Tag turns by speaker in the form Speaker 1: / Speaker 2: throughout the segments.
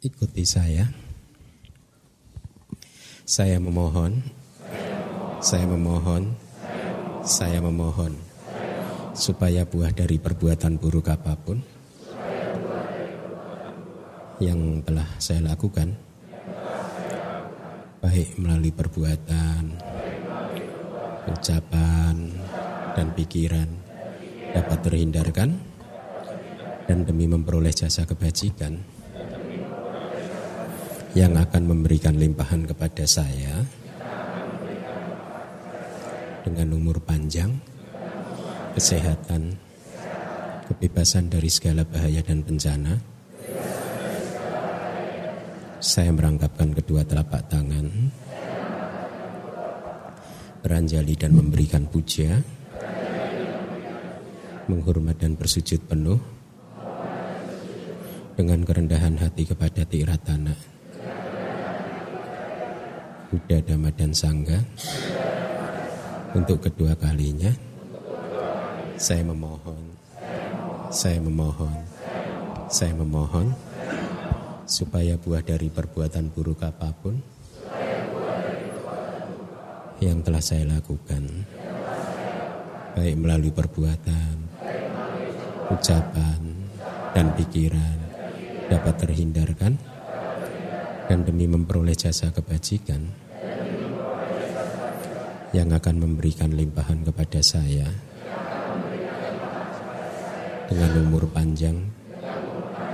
Speaker 1: Ikuti saya. Saya memohon, saya memohon, saya memohon, supaya buah dari perbuatan buruk apa pun yang telah saya lakukan, baik melalui perbuatan, ucapan, dan pikiran, dapat terhindarkan, dan demi memperoleh jasa kebajikan yang akan memberikan limpahan kepada saya dengan umur panjang, kesehatan, kebebasan dari segala bahaya dan bencana. Saya merangkapkan kedua telapak tangan, beranjali dan memberikan puja, menghormat dan bersujud penuh dengan kerendahan hati kepada Tiratana. Buddha, Dhamma, dan Sangga untuk kedua kalinya saya memohon saya memohon saya memohon supaya buah dari perbuatan buruk apa pun yang telah saya lakukan baik melalui perbuatan ucapan dan pikiran dapat terhindarkan dan demi memperoleh jasa kebajikan yang akan memberikan limpahan kepada saya dengan umur panjang,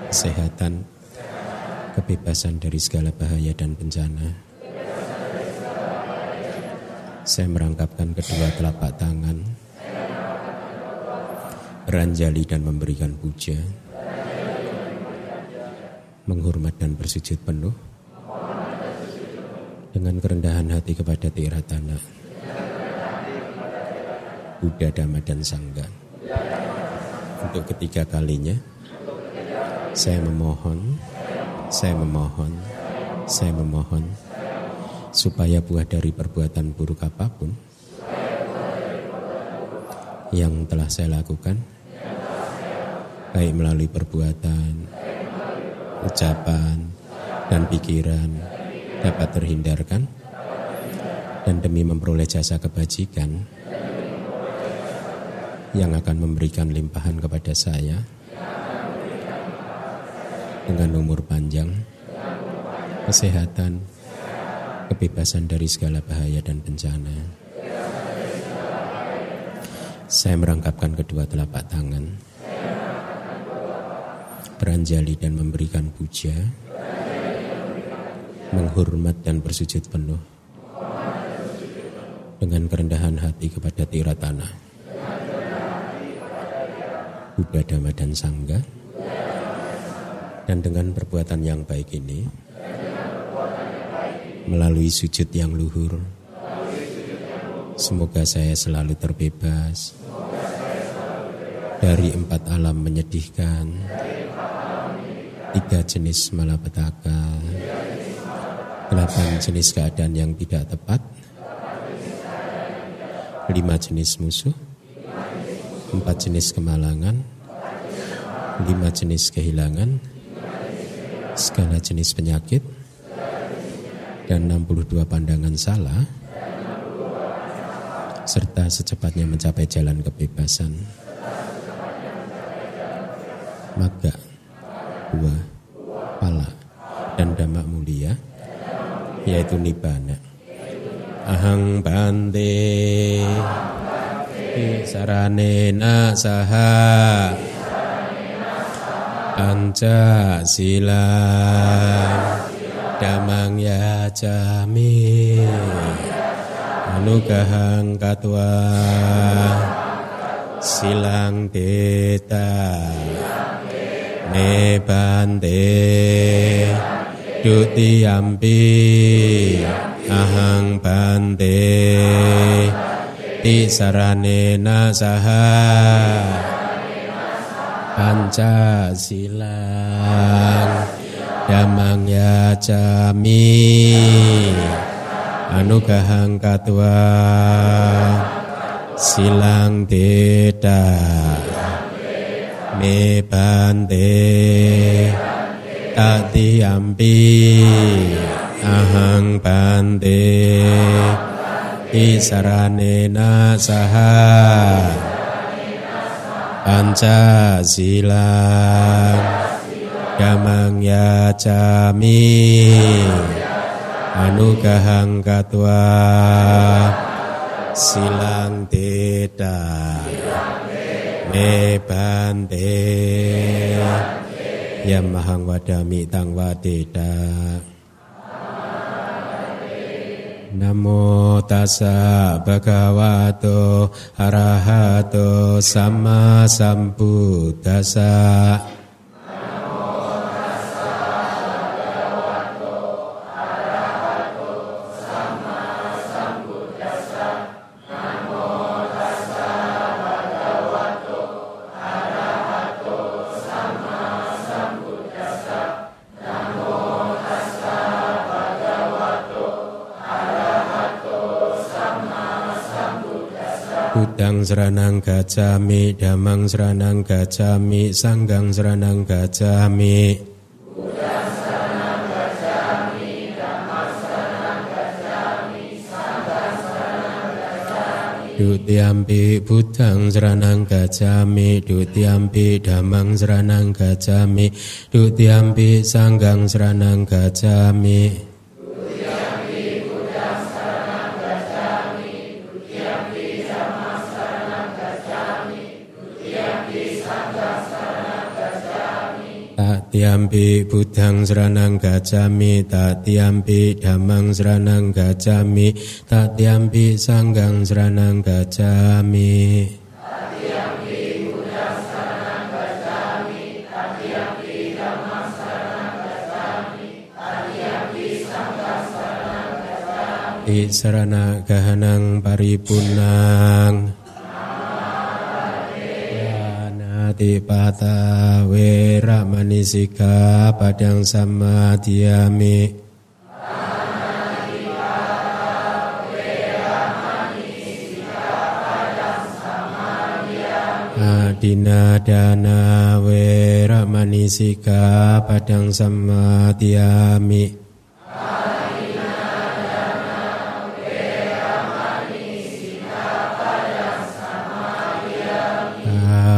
Speaker 1: kesehatan, kebebasan dari segala bahaya dan bencana. Saya merangkapkan kedua telapak tangan, beranjali dan memberikan puja, menghormat dan bersujud penuh dengan kerendahan hati kepada Tiratana, Buddha, Dhamma, dan Sangga. Untuk ketiga kalinya, saya memohon, saya memohon, saya memohon, supaya buah dari perbuatan buruk apa pun yang telah saya lakukan, baik melalui perbuatan, ucapan, dan pikiran, dapat terhindarkan dan demi memperoleh jasa kebajikan yang akan memberikan limpahan kepada saya dengan umur panjang, kesehatan, kebebasan dari segala bahaya dan bencana. Saya merangkapkan kedua telapak tangan, beranjali dan memberikan puja menghormat dan bersujud penuh dengan kerendahan hati kepada Tiratana, Buddha, Dhamma, dan Sangga, dan dengan perbuatan yang baik ini, melalui sujud yang luhur, semoga saya selalu terbebas dari empat alam menyedihkan, tiga jenis malapetaka, delapan jenis keadaan yang tidak tepat, lima jenis musuh, empat jenis kemalangan, lima jenis kehilangan, segala jenis penyakit, dan 62 pandangan salah, serta secepatnya mencapai jalan kebebasan. Maga, buah, pala, dan dhamma mulia yaitu nibbana. Ahang bante. Saranena saha Anca sila damang ya jami Anugahang katwa silang teta ne bante Dutiyampi ahang bante tisaranena saha panca silang damang ya jami anugahang katwa silang teta me bante Tatiyampi ahang bante Isaranena saha Panca silang Damang yacami Anugahang katwa Silang tidak Me bante Yamahang wadami tang wadeda Namo tassa bhagavato arahato sama sambuddhassa Budang seranang gacami, damang seranang gacami, sanggang seranang gacami. Budang seranang gacami, damang seranang gacami, sanggang seranang gacami. Dutiampi budang seranang gacami, dutiampi damang seranang gacami, dutiampi sanggang seranang gacami. Tatiampi Budang Seranang Gacami Tatiampi Damang Seranang Gacami Tatiampi Sanggang Seranang Gacami Gacami Sarana Gahanang Paripunang Satipata Wera Manisika Padang Samadhyami Adina dana wera manisika padang samadhyami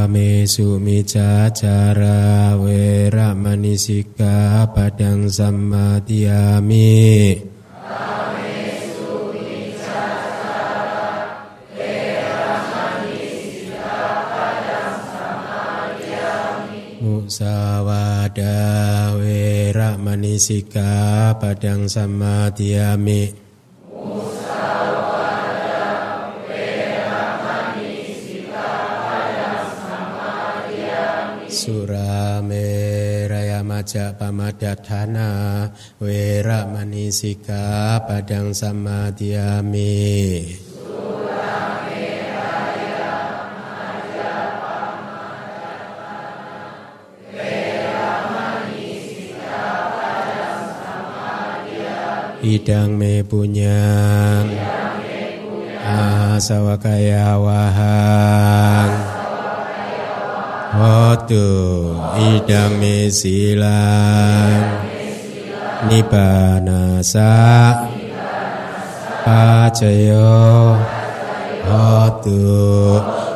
Speaker 1: Kamesu mica cara wera manisika padang samadhyami. Musawada wera manisika padang samadhyami Surame raya maja pamadatana Wera manisika padang samadhyami. Idang me punyang Asawakaya wahang Hotu idame silang Nibanasa. Pacayo Hotu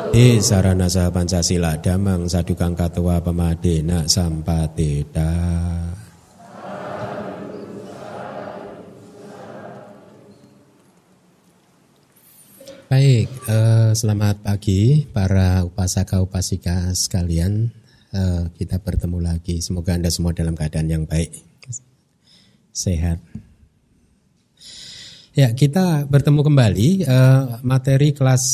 Speaker 1: Di saranasa Pancasila Damang Sadukang Katua Pemadena Sampateda Baik, eh, selamat pagi para upasaka upasika sekalian. Eh, kita bertemu lagi. Semoga anda semua dalam keadaan yang baik, sehat. Ya, kita bertemu kembali. Eh, materi kelas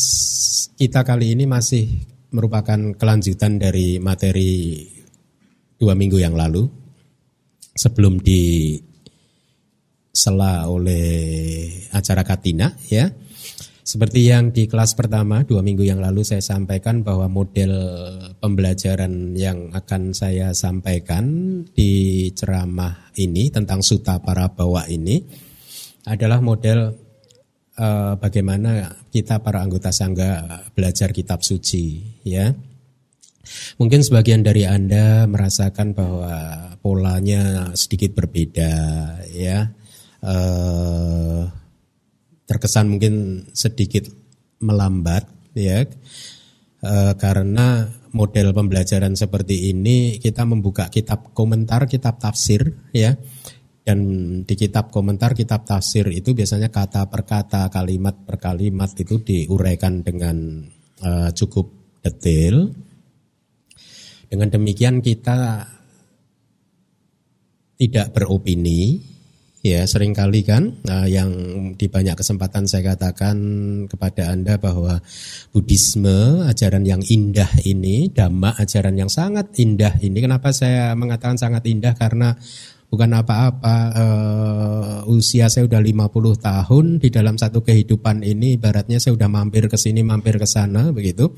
Speaker 1: kita kali ini masih merupakan kelanjutan dari materi dua minggu yang lalu. Sebelum di sela oleh acara Katina, ya seperti yang di kelas pertama dua minggu yang lalu saya sampaikan bahwa model pembelajaran yang akan saya sampaikan di ceramah ini tentang suta para bawa ini adalah model uh, bagaimana kita para anggota sangga belajar kitab suci ya. Mungkin sebagian dari Anda merasakan bahwa polanya sedikit berbeda ya. Eh, terkesan mungkin sedikit melambat ya. Eh, karena model pembelajaran seperti ini kita membuka kitab komentar, kitab tafsir ya. Dan di kitab komentar, kitab tafsir itu biasanya kata per kata, kalimat per kalimat itu diuraikan dengan uh, cukup detail. Dengan demikian kita tidak beropini, Ya, sering kali kan nah, yang di banyak kesempatan saya katakan kepada Anda bahwa Buddhisme, ajaran yang indah ini, Dhamma, ajaran yang sangat indah ini. Kenapa saya mengatakan sangat indah? Karena bukan apa-apa uh, usia saya udah 50 tahun di dalam satu kehidupan ini ibaratnya saya udah mampir ke sini mampir ke sana begitu.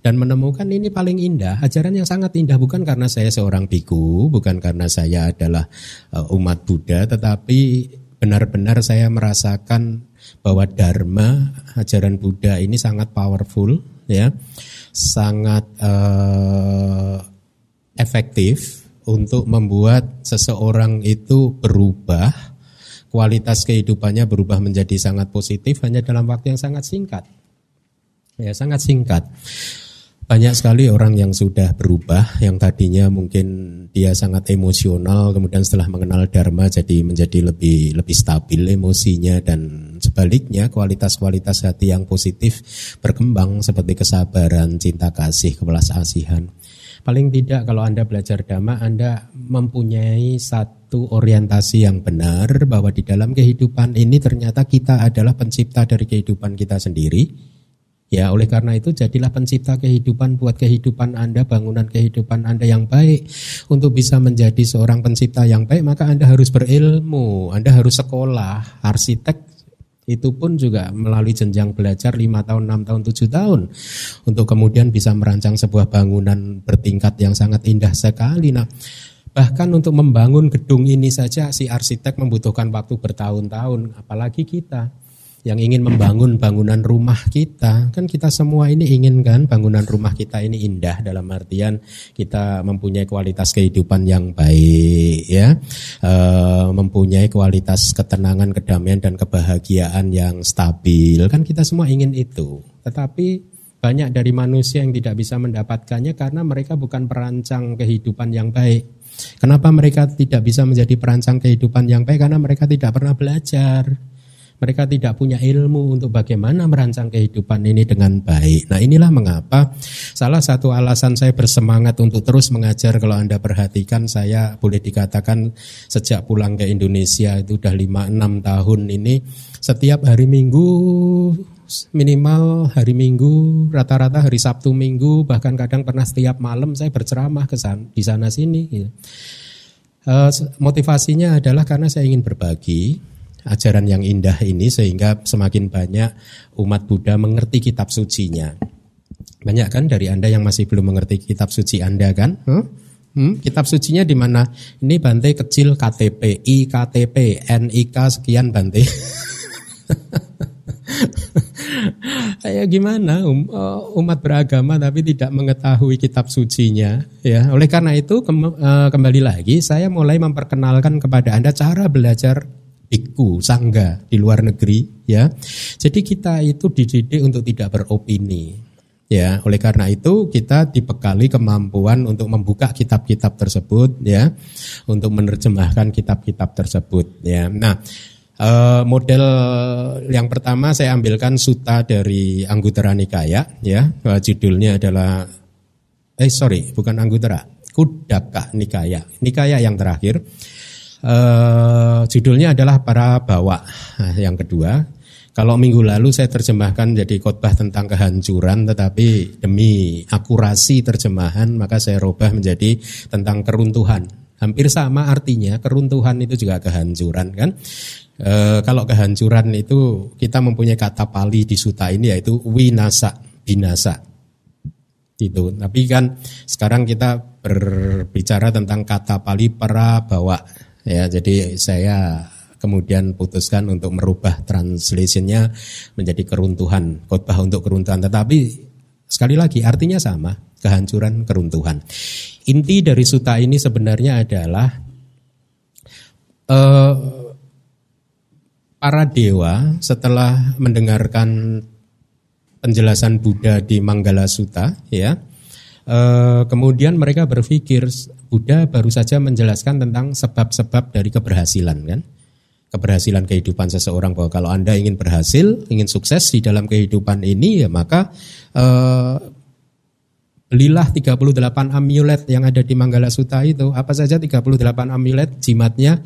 Speaker 1: Dan menemukan ini paling indah ajaran yang sangat indah bukan karena saya seorang biku bukan karena saya adalah uh, umat Buddha tetapi benar-benar saya merasakan bahwa dharma ajaran Buddha ini sangat powerful ya. Sangat uh, efektif untuk membuat seseorang itu berubah, kualitas kehidupannya berubah menjadi sangat positif hanya dalam waktu yang sangat singkat. Ya, sangat singkat. Banyak sekali orang yang sudah berubah, yang tadinya mungkin dia sangat emosional, kemudian setelah mengenal Dharma jadi menjadi lebih lebih stabil emosinya dan sebaliknya kualitas-kualitas hati yang positif berkembang seperti kesabaran, cinta kasih, kebelas asihan. Paling tidak kalau Anda belajar dhamma, Anda mempunyai satu orientasi yang benar bahwa di dalam kehidupan ini ternyata kita adalah pencipta dari kehidupan kita sendiri. Ya, oleh karena itu jadilah pencipta kehidupan buat kehidupan Anda, bangunan kehidupan Anda yang baik. Untuk bisa menjadi seorang pencipta yang baik, maka Anda harus berilmu, Anda harus sekolah, arsitek itu pun juga melalui jenjang belajar 5 tahun, 6 tahun, 7 tahun untuk kemudian bisa merancang sebuah bangunan bertingkat yang sangat indah sekali. Nah, bahkan untuk membangun gedung ini saja si arsitek membutuhkan waktu bertahun-tahun, apalagi kita yang ingin membangun bangunan rumah kita. Kan kita semua ini ingin kan bangunan rumah kita ini indah. Dalam artian kita mempunyai kualitas kehidupan yang baik ya. E, mempunyai kualitas ketenangan kedamaian dan kebahagiaan yang stabil. Kan kita semua ingin itu. Tetapi banyak dari manusia yang tidak bisa mendapatkannya karena mereka bukan perancang kehidupan yang baik. Kenapa mereka tidak bisa menjadi perancang kehidupan yang baik? Karena mereka tidak pernah belajar mereka tidak punya ilmu untuk bagaimana merancang kehidupan ini dengan baik. Nah inilah mengapa salah satu alasan saya bersemangat untuk terus mengajar kalau Anda perhatikan saya boleh dikatakan sejak pulang ke Indonesia itu udah 5-6 tahun ini setiap hari Minggu minimal hari Minggu, rata-rata hari Sabtu Minggu, bahkan kadang pernah setiap malam saya berceramah ke sana, di sana sini. Gitu. motivasinya adalah karena saya ingin berbagi, ajaran yang indah ini sehingga semakin banyak umat Buddha mengerti kitab sucinya. Banyak kan dari Anda yang masih belum mengerti kitab suci Anda kan? Hmm? Hmm, kitab sucinya di mana? Ini Bante kecil KTP, IKTP, NIK sekian Bante. Kayak gimana um, uh, umat beragama tapi tidak mengetahui kitab sucinya ya. Oleh karena itu uh, kembali lagi saya mulai memperkenalkan kepada Anda cara belajar biku, sangga di luar negeri ya. Jadi kita itu dididik untuk tidak beropini. Ya, oleh karena itu kita dibekali kemampuan untuk membuka kitab-kitab tersebut ya, untuk menerjemahkan kitab-kitab tersebut ya. Nah, eh, model yang pertama saya ambilkan suta dari Anggutara Nikaya ya, eh, judulnya adalah eh sorry, bukan Anggutara, Kudaka Nikaya. Nikaya yang terakhir. Uh, judulnya adalah para bawa. Nah, yang kedua, kalau minggu lalu saya terjemahkan jadi khotbah tentang kehancuran, tetapi demi akurasi terjemahan maka saya rubah menjadi tentang keruntuhan. Hampir sama artinya, keruntuhan itu juga kehancuran kan. E, kalau kehancuran itu kita mempunyai kata Pali di suta ini yaitu winasa, binasa. Itu. Tapi kan sekarang kita berbicara tentang kata Pali para bawa Ya, jadi saya kemudian putuskan untuk merubah translationnya menjadi keruntuhan, khotbah untuk keruntuhan. Tetapi sekali lagi artinya sama, kehancuran, keruntuhan. Inti dari suta ini sebenarnya adalah uh, para dewa setelah mendengarkan penjelasan Buddha di Manggala Sutta, ya, uh, kemudian mereka berpikir Buddha baru saja menjelaskan tentang sebab-sebab dari keberhasilan, kan? Keberhasilan kehidupan seseorang bahwa kalau anda ingin berhasil, ingin sukses di dalam kehidupan ini, ya maka uh, Belilah 38 amulet yang ada di Manggala Suta itu. Apa saja 38 amulet jimatnya?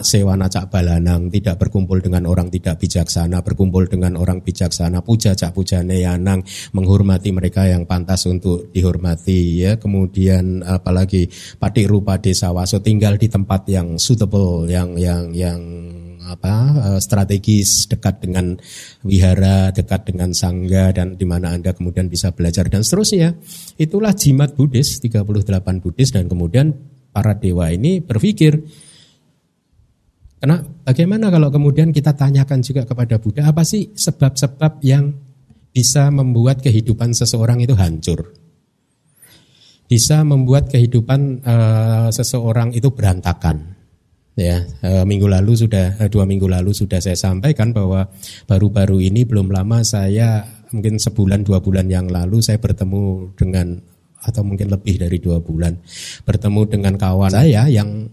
Speaker 1: Sewana cak balanang, tidak berkumpul dengan orang tidak bijaksana, berkumpul dengan orang bijaksana, puja cak puja neyanang, menghormati mereka yang pantas untuk dihormati ya. Kemudian apalagi patik rupa desa waso tinggal di tempat yang suitable, yang yang yang apa eh, strategis dekat dengan wihara, dekat dengan sangga dan di mana Anda kemudian bisa belajar dan seterusnya. Itulah jimat Buddhis 38 Buddhis dan kemudian para dewa ini berpikir karena bagaimana kalau kemudian kita tanyakan juga kepada Buddha apa sih sebab-sebab yang bisa membuat kehidupan seseorang itu hancur? Bisa membuat kehidupan uh, seseorang itu berantakan Ya, e, minggu lalu sudah e, dua minggu lalu sudah saya sampaikan bahwa baru-baru ini belum lama saya mungkin sebulan dua bulan yang lalu saya bertemu dengan atau mungkin lebih dari dua bulan bertemu dengan kawan saya yang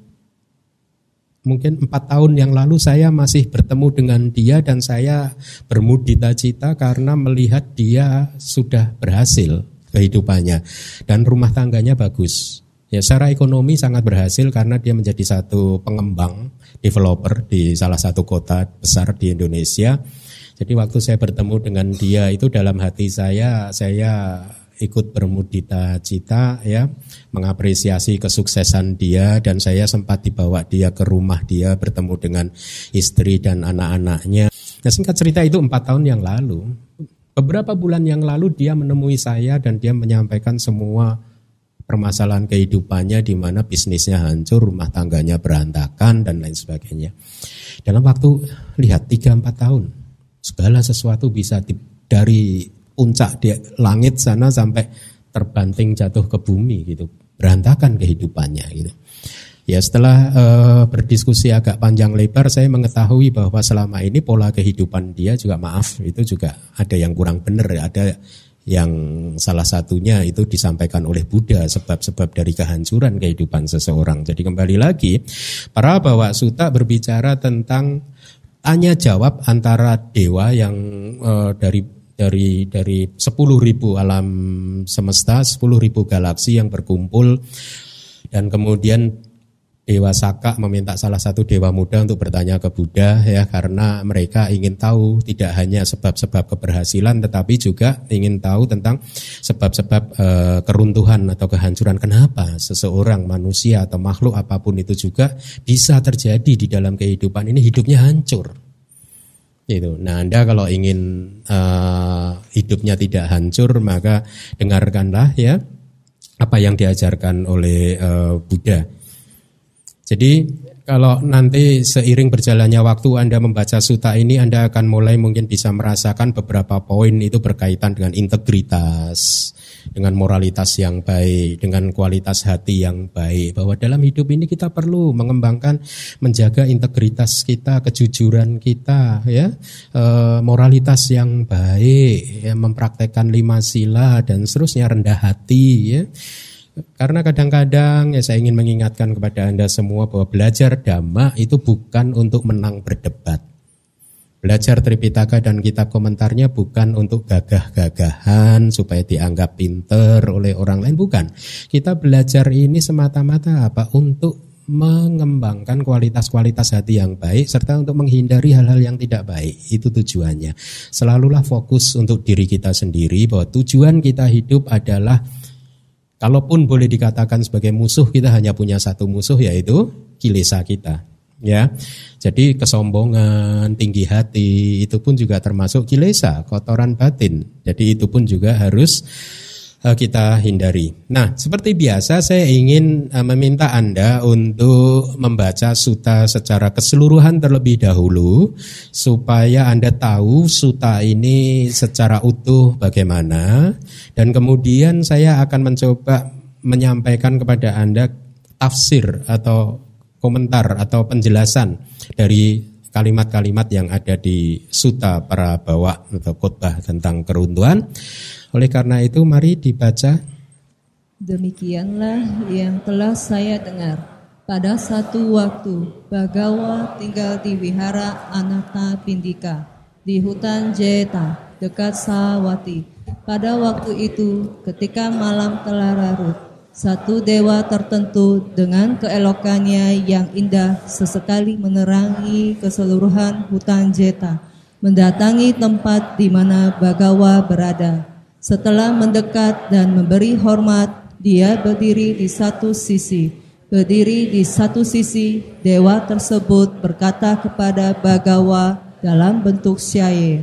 Speaker 1: mungkin empat tahun yang lalu saya masih bertemu dengan dia dan saya bermudita cita karena melihat dia sudah berhasil kehidupannya. Dan rumah tangganya bagus Ya secara ekonomi sangat berhasil karena dia menjadi satu pengembang developer di salah satu kota besar di Indonesia. Jadi waktu saya bertemu dengan dia itu dalam hati saya saya ikut bermudita cita ya mengapresiasi kesuksesan dia dan saya sempat dibawa dia ke rumah dia bertemu dengan istri dan anak-anaknya. Nah singkat cerita itu empat tahun yang lalu. Beberapa bulan yang lalu dia menemui saya dan dia menyampaikan semua permasalahan kehidupannya di mana bisnisnya hancur, rumah tangganya berantakan dan lain sebagainya. Dalam waktu lihat 3 4 tahun segala sesuatu bisa di, dari puncak di langit sana sampai terbanting jatuh ke bumi gitu. Berantakan kehidupannya gitu. Ya setelah uh, berdiskusi agak panjang lebar saya mengetahui bahwa selama ini pola kehidupan dia juga maaf itu juga ada yang kurang benar ada yang salah satunya itu disampaikan oleh Buddha sebab-sebab dari kehancuran kehidupan seseorang. Jadi kembali lagi, para bawa suta berbicara tentang tanya jawab antara dewa yang uh, dari dari dari sepuluh ribu alam semesta, sepuluh ribu galaksi yang berkumpul dan kemudian Dewa Saka meminta salah satu dewa muda untuk bertanya ke Buddha ya karena mereka ingin tahu tidak hanya sebab-sebab keberhasilan tetapi juga ingin tahu tentang sebab-sebab e, keruntuhan atau kehancuran kenapa seseorang manusia atau makhluk apa pun itu juga bisa terjadi di dalam kehidupan ini hidupnya hancur. Itu. Nah, Anda kalau ingin e, hidupnya tidak hancur maka dengarkanlah ya apa yang diajarkan oleh e, Buddha jadi kalau nanti seiring berjalannya waktu Anda membaca suta ini Anda akan mulai mungkin bisa merasakan beberapa poin itu berkaitan dengan integritas, dengan moralitas yang baik, dengan kualitas hati yang baik. Bahwa dalam hidup ini kita perlu mengembangkan, menjaga integritas kita, kejujuran kita, ya, e, moralitas yang baik, ya, mempraktekkan lima sila dan seterusnya rendah hati, ya karena kadang-kadang ya saya ingin mengingatkan kepada Anda semua bahwa belajar dhamma itu bukan untuk menang berdebat. Belajar Tripitaka dan kitab komentarnya bukan untuk gagah-gagahan supaya dianggap pinter oleh orang lain, bukan. Kita belajar ini semata-mata apa? Untuk mengembangkan kualitas-kualitas hati yang baik serta untuk menghindari hal-hal yang tidak baik. Itu tujuannya. Selalulah fokus untuk diri kita sendiri bahwa tujuan kita hidup adalah Kalaupun boleh dikatakan sebagai musuh, kita hanya punya satu musuh yaitu kilesa kita. Ya, jadi kesombongan, tinggi hati itu pun juga termasuk kilesa, kotoran batin. Jadi itu pun juga harus kita hindari. Nah, seperti biasa saya ingin eh, meminta Anda untuk membaca suta secara keseluruhan terlebih dahulu supaya Anda tahu suta ini secara utuh bagaimana dan kemudian saya akan mencoba menyampaikan kepada Anda tafsir atau komentar atau penjelasan dari kalimat-kalimat yang ada di Suta para bawa atau khotbah tentang keruntuhan. Oleh karena itu mari dibaca.
Speaker 2: Demikianlah yang telah saya dengar. Pada satu waktu, Bagawa tinggal di wihara Anata Pindika di hutan Jeta dekat Sawati. Pada waktu itu, ketika malam telah larut, satu dewa tertentu dengan keelokannya yang indah sesekali menerangi keseluruhan hutan Jeta, mendatangi tempat di mana Bagawa berada. Setelah mendekat dan memberi hormat, dia berdiri di satu sisi. Berdiri di satu sisi, dewa tersebut berkata kepada Bagawa dalam bentuk syair.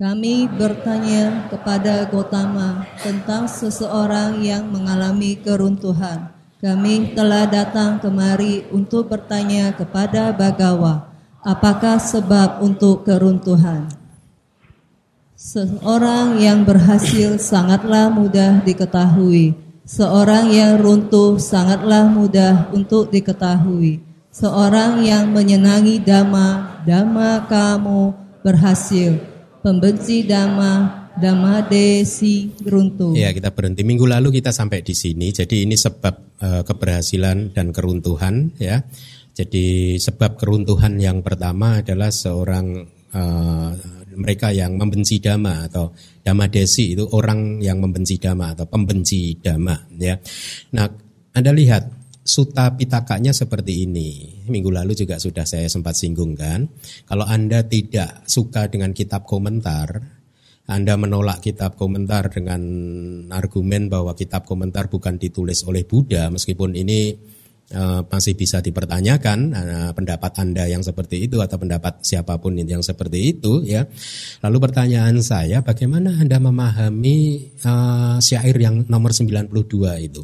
Speaker 2: Kami bertanya kepada Gotama tentang seseorang yang mengalami keruntuhan. Kami telah datang kemari untuk bertanya kepada Bagawa, apakah sebab untuk keruntuhan? Seorang yang berhasil sangatlah mudah diketahui. Seorang yang runtuh sangatlah mudah untuk diketahui. Seorang yang menyenangi dhamma, dhamma kamu berhasil pembenci dama dama desi runtuh.
Speaker 1: Ya, kita berhenti. Minggu lalu kita sampai di sini. Jadi ini sebab uh, keberhasilan dan keruntuhan ya. Jadi sebab keruntuhan yang pertama adalah seorang uh, mereka yang membenci dama atau dama desi itu orang yang membenci dama atau pembenci dama ya. Nah, Anda lihat Suta Pitakanya seperti ini. Minggu lalu juga sudah saya sempat singgung kan. Kalau Anda tidak suka dengan kitab komentar, Anda menolak kitab komentar dengan argumen bahwa kitab komentar bukan ditulis oleh Buddha, meskipun ini uh, masih bisa dipertanyakan uh, pendapat Anda yang seperti itu atau pendapat siapa pun yang seperti itu ya. Lalu pertanyaan saya, bagaimana Anda memahami uh, syair yang nomor 92 itu?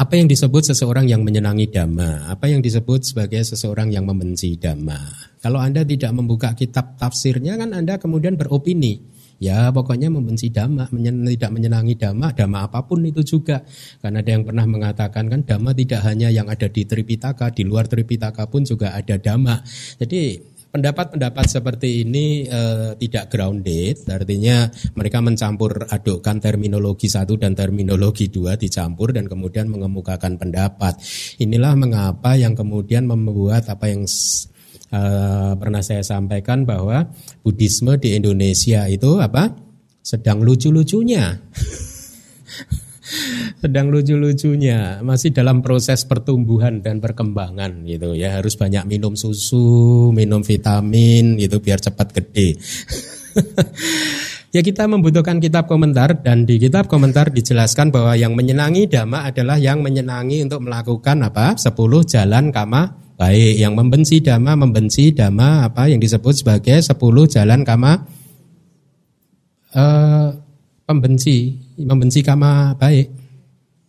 Speaker 1: Apa yang disebut seseorang yang menyenangi dhamma? Apa yang disebut sebagai seseorang yang membenci dhamma? Kalau Anda tidak membuka kitab tafsirnya kan Anda kemudian beropini. Ya pokoknya membenci dhamma, menyen tidak menyenangi dhamma, dhamma apa pun itu juga. Karena ada yang pernah mengatakan kan dhamma tidak hanya yang ada di Tripitaka, di luar Tripitaka pun juga ada dhamma. Jadi pendapat-pendapat seperti ini uh, tidak grounded, artinya mereka mencampur adukkan terminologi satu dan terminologi dua dicampur dan kemudian mengemukakan pendapat. Inilah mengapa yang kemudian membuat apa yang uh, pernah saya sampaikan bahwa Buddhisme di Indonesia itu apa? Sedang lucu-lucunya. sedang lucu-lucunya, masih dalam proses pertumbuhan dan perkembangan gitu ya. Harus banyak minum susu, minum vitamin gitu biar cepat gede. ya kita membutuhkan kitab komentar dan di kitab komentar dijelaskan bahwa yang menyenangi dhamma adalah yang menyenangi untuk melakukan apa? 10 jalan kama baik. Yang membenci dhamma membenci dhamma apa yang disebut sebagai 10 jalan kama uh, pembenci, membenci kama baik.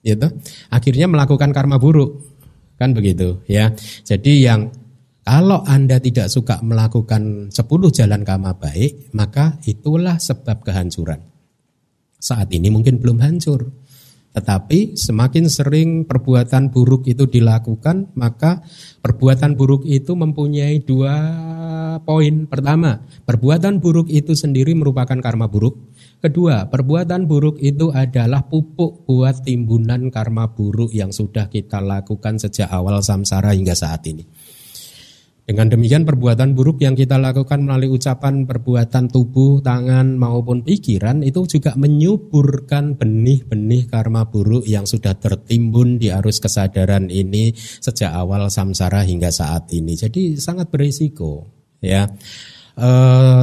Speaker 1: Gitu. Akhirnya melakukan karma buruk. Kan begitu ya. Jadi yang kalau Anda tidak suka melakukan 10 jalan kama baik, maka itulah sebab kehancuran. Saat ini mungkin belum hancur. Tetapi semakin sering perbuatan buruk itu dilakukan, maka perbuatan buruk itu mempunyai dua poin. Pertama, perbuatan buruk itu sendiri merupakan karma buruk. Kedua, perbuatan buruk itu adalah pupuk buat timbunan karma buruk yang sudah kita lakukan sejak awal samsara hingga saat ini. Dengan demikian perbuatan buruk yang kita lakukan melalui ucapan, perbuatan tubuh, tangan maupun pikiran itu juga menyuburkan benih-benih karma buruk yang sudah tertimbun di arus kesadaran ini sejak awal samsara hingga saat ini. Jadi sangat berisiko ya. E,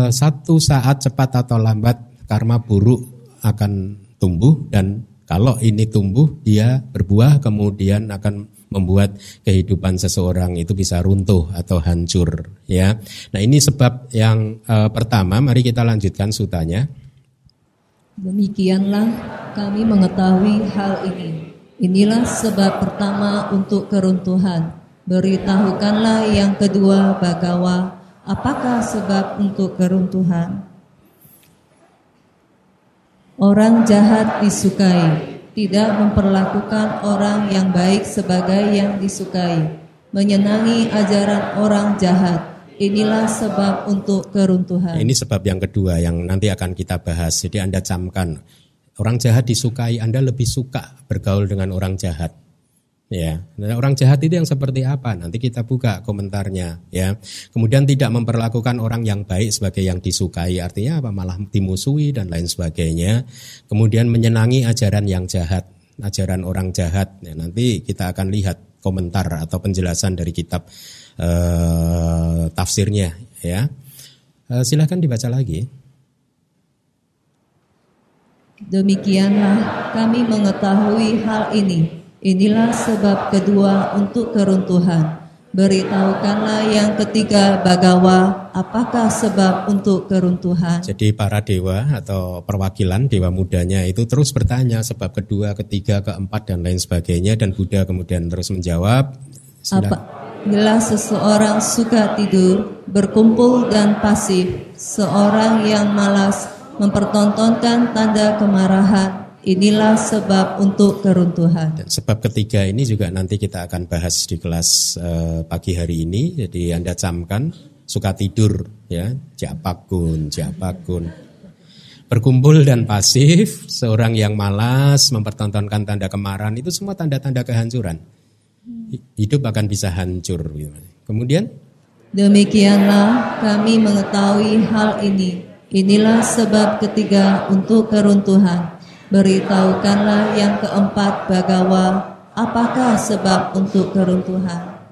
Speaker 1: satu saat cepat atau lambat karma buruk akan tumbuh dan kalau ini tumbuh dia berbuah kemudian akan membuat kehidupan seseorang itu bisa runtuh atau hancur ya. Nah, ini sebab yang e, pertama, mari kita lanjutkan sutanya.
Speaker 2: Demikianlah kami mengetahui hal ini. Inilah sebab pertama untuk keruntuhan. Beritahukanlah yang kedua Bagawa, apakah sebab untuk keruntuhan? Orang jahat disukai, tidak memperlakukan orang yang baik sebagai yang disukai, menyenangi ajaran orang jahat. Inilah sebab untuk keruntuhan.
Speaker 1: Ini sebab yang kedua yang nanti akan kita bahas. Jadi Anda camkan, orang jahat disukai, Anda lebih suka bergaul dengan orang jahat. Ya, nah, orang jahat itu yang seperti apa? Nanti kita buka komentarnya, ya. Kemudian tidak memperlakukan orang yang baik sebagai yang disukai, artinya apa? Malah dimusuhi dan lain sebagainya. Kemudian menyenangi ajaran yang jahat, ajaran orang jahat. Ya, nanti kita akan lihat komentar atau penjelasan dari kitab eh, tafsirnya, ya. Eh, silahkan dibaca lagi.
Speaker 2: Demikianlah kami mengetahui hal ini Inilah sebab kedua untuk keruntuhan. Beritahukanlah yang ketiga bagawa, apakah sebab untuk keruntuhan?
Speaker 1: Jadi para dewa atau perwakilan dewa mudanya itu terus bertanya sebab kedua, ketiga, keempat dan lain sebagainya dan Buddha kemudian terus menjawab.
Speaker 2: Apa? Bila seseorang suka tidur, berkumpul dan pasif, seorang yang malas mempertontonkan tanda kemarahan, Inilah sebab untuk keruntuhan.
Speaker 1: Dan sebab ketiga ini juga nanti kita akan bahas di kelas uh, pagi hari ini. Jadi Anda camkan suka tidur ya, japakun, japakun. Berkumpul dan pasif, seorang yang malas mempertontonkan tanda kemarahan itu semua tanda-tanda kehancuran. Hidup akan bisa hancur. Kemudian
Speaker 2: Demikianlah kami mengetahui hal ini. Inilah sebab ketiga untuk keruntuhan Beritahukanlah yang keempat bagawa apakah sebab untuk keruntuhan.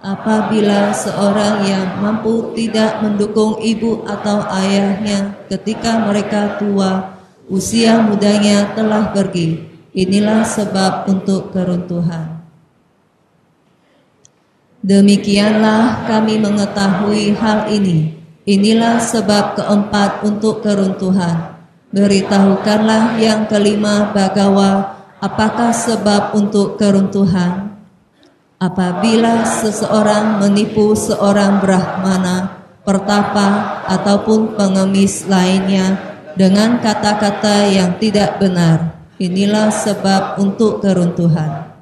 Speaker 2: Apabila seorang yang mampu tidak mendukung ibu atau ayahnya ketika mereka tua, usia mudanya telah pergi. Inilah sebab untuk keruntuhan. Demikianlah kami mengetahui hal ini. Inilah sebab keempat untuk keruntuhan Beritahukanlah yang kelima bagawa apakah sebab untuk keruntuhan. Apabila seseorang menipu seorang brahmana, pertapa ataupun pengemis lainnya dengan kata-kata yang tidak benar, inilah sebab untuk keruntuhan.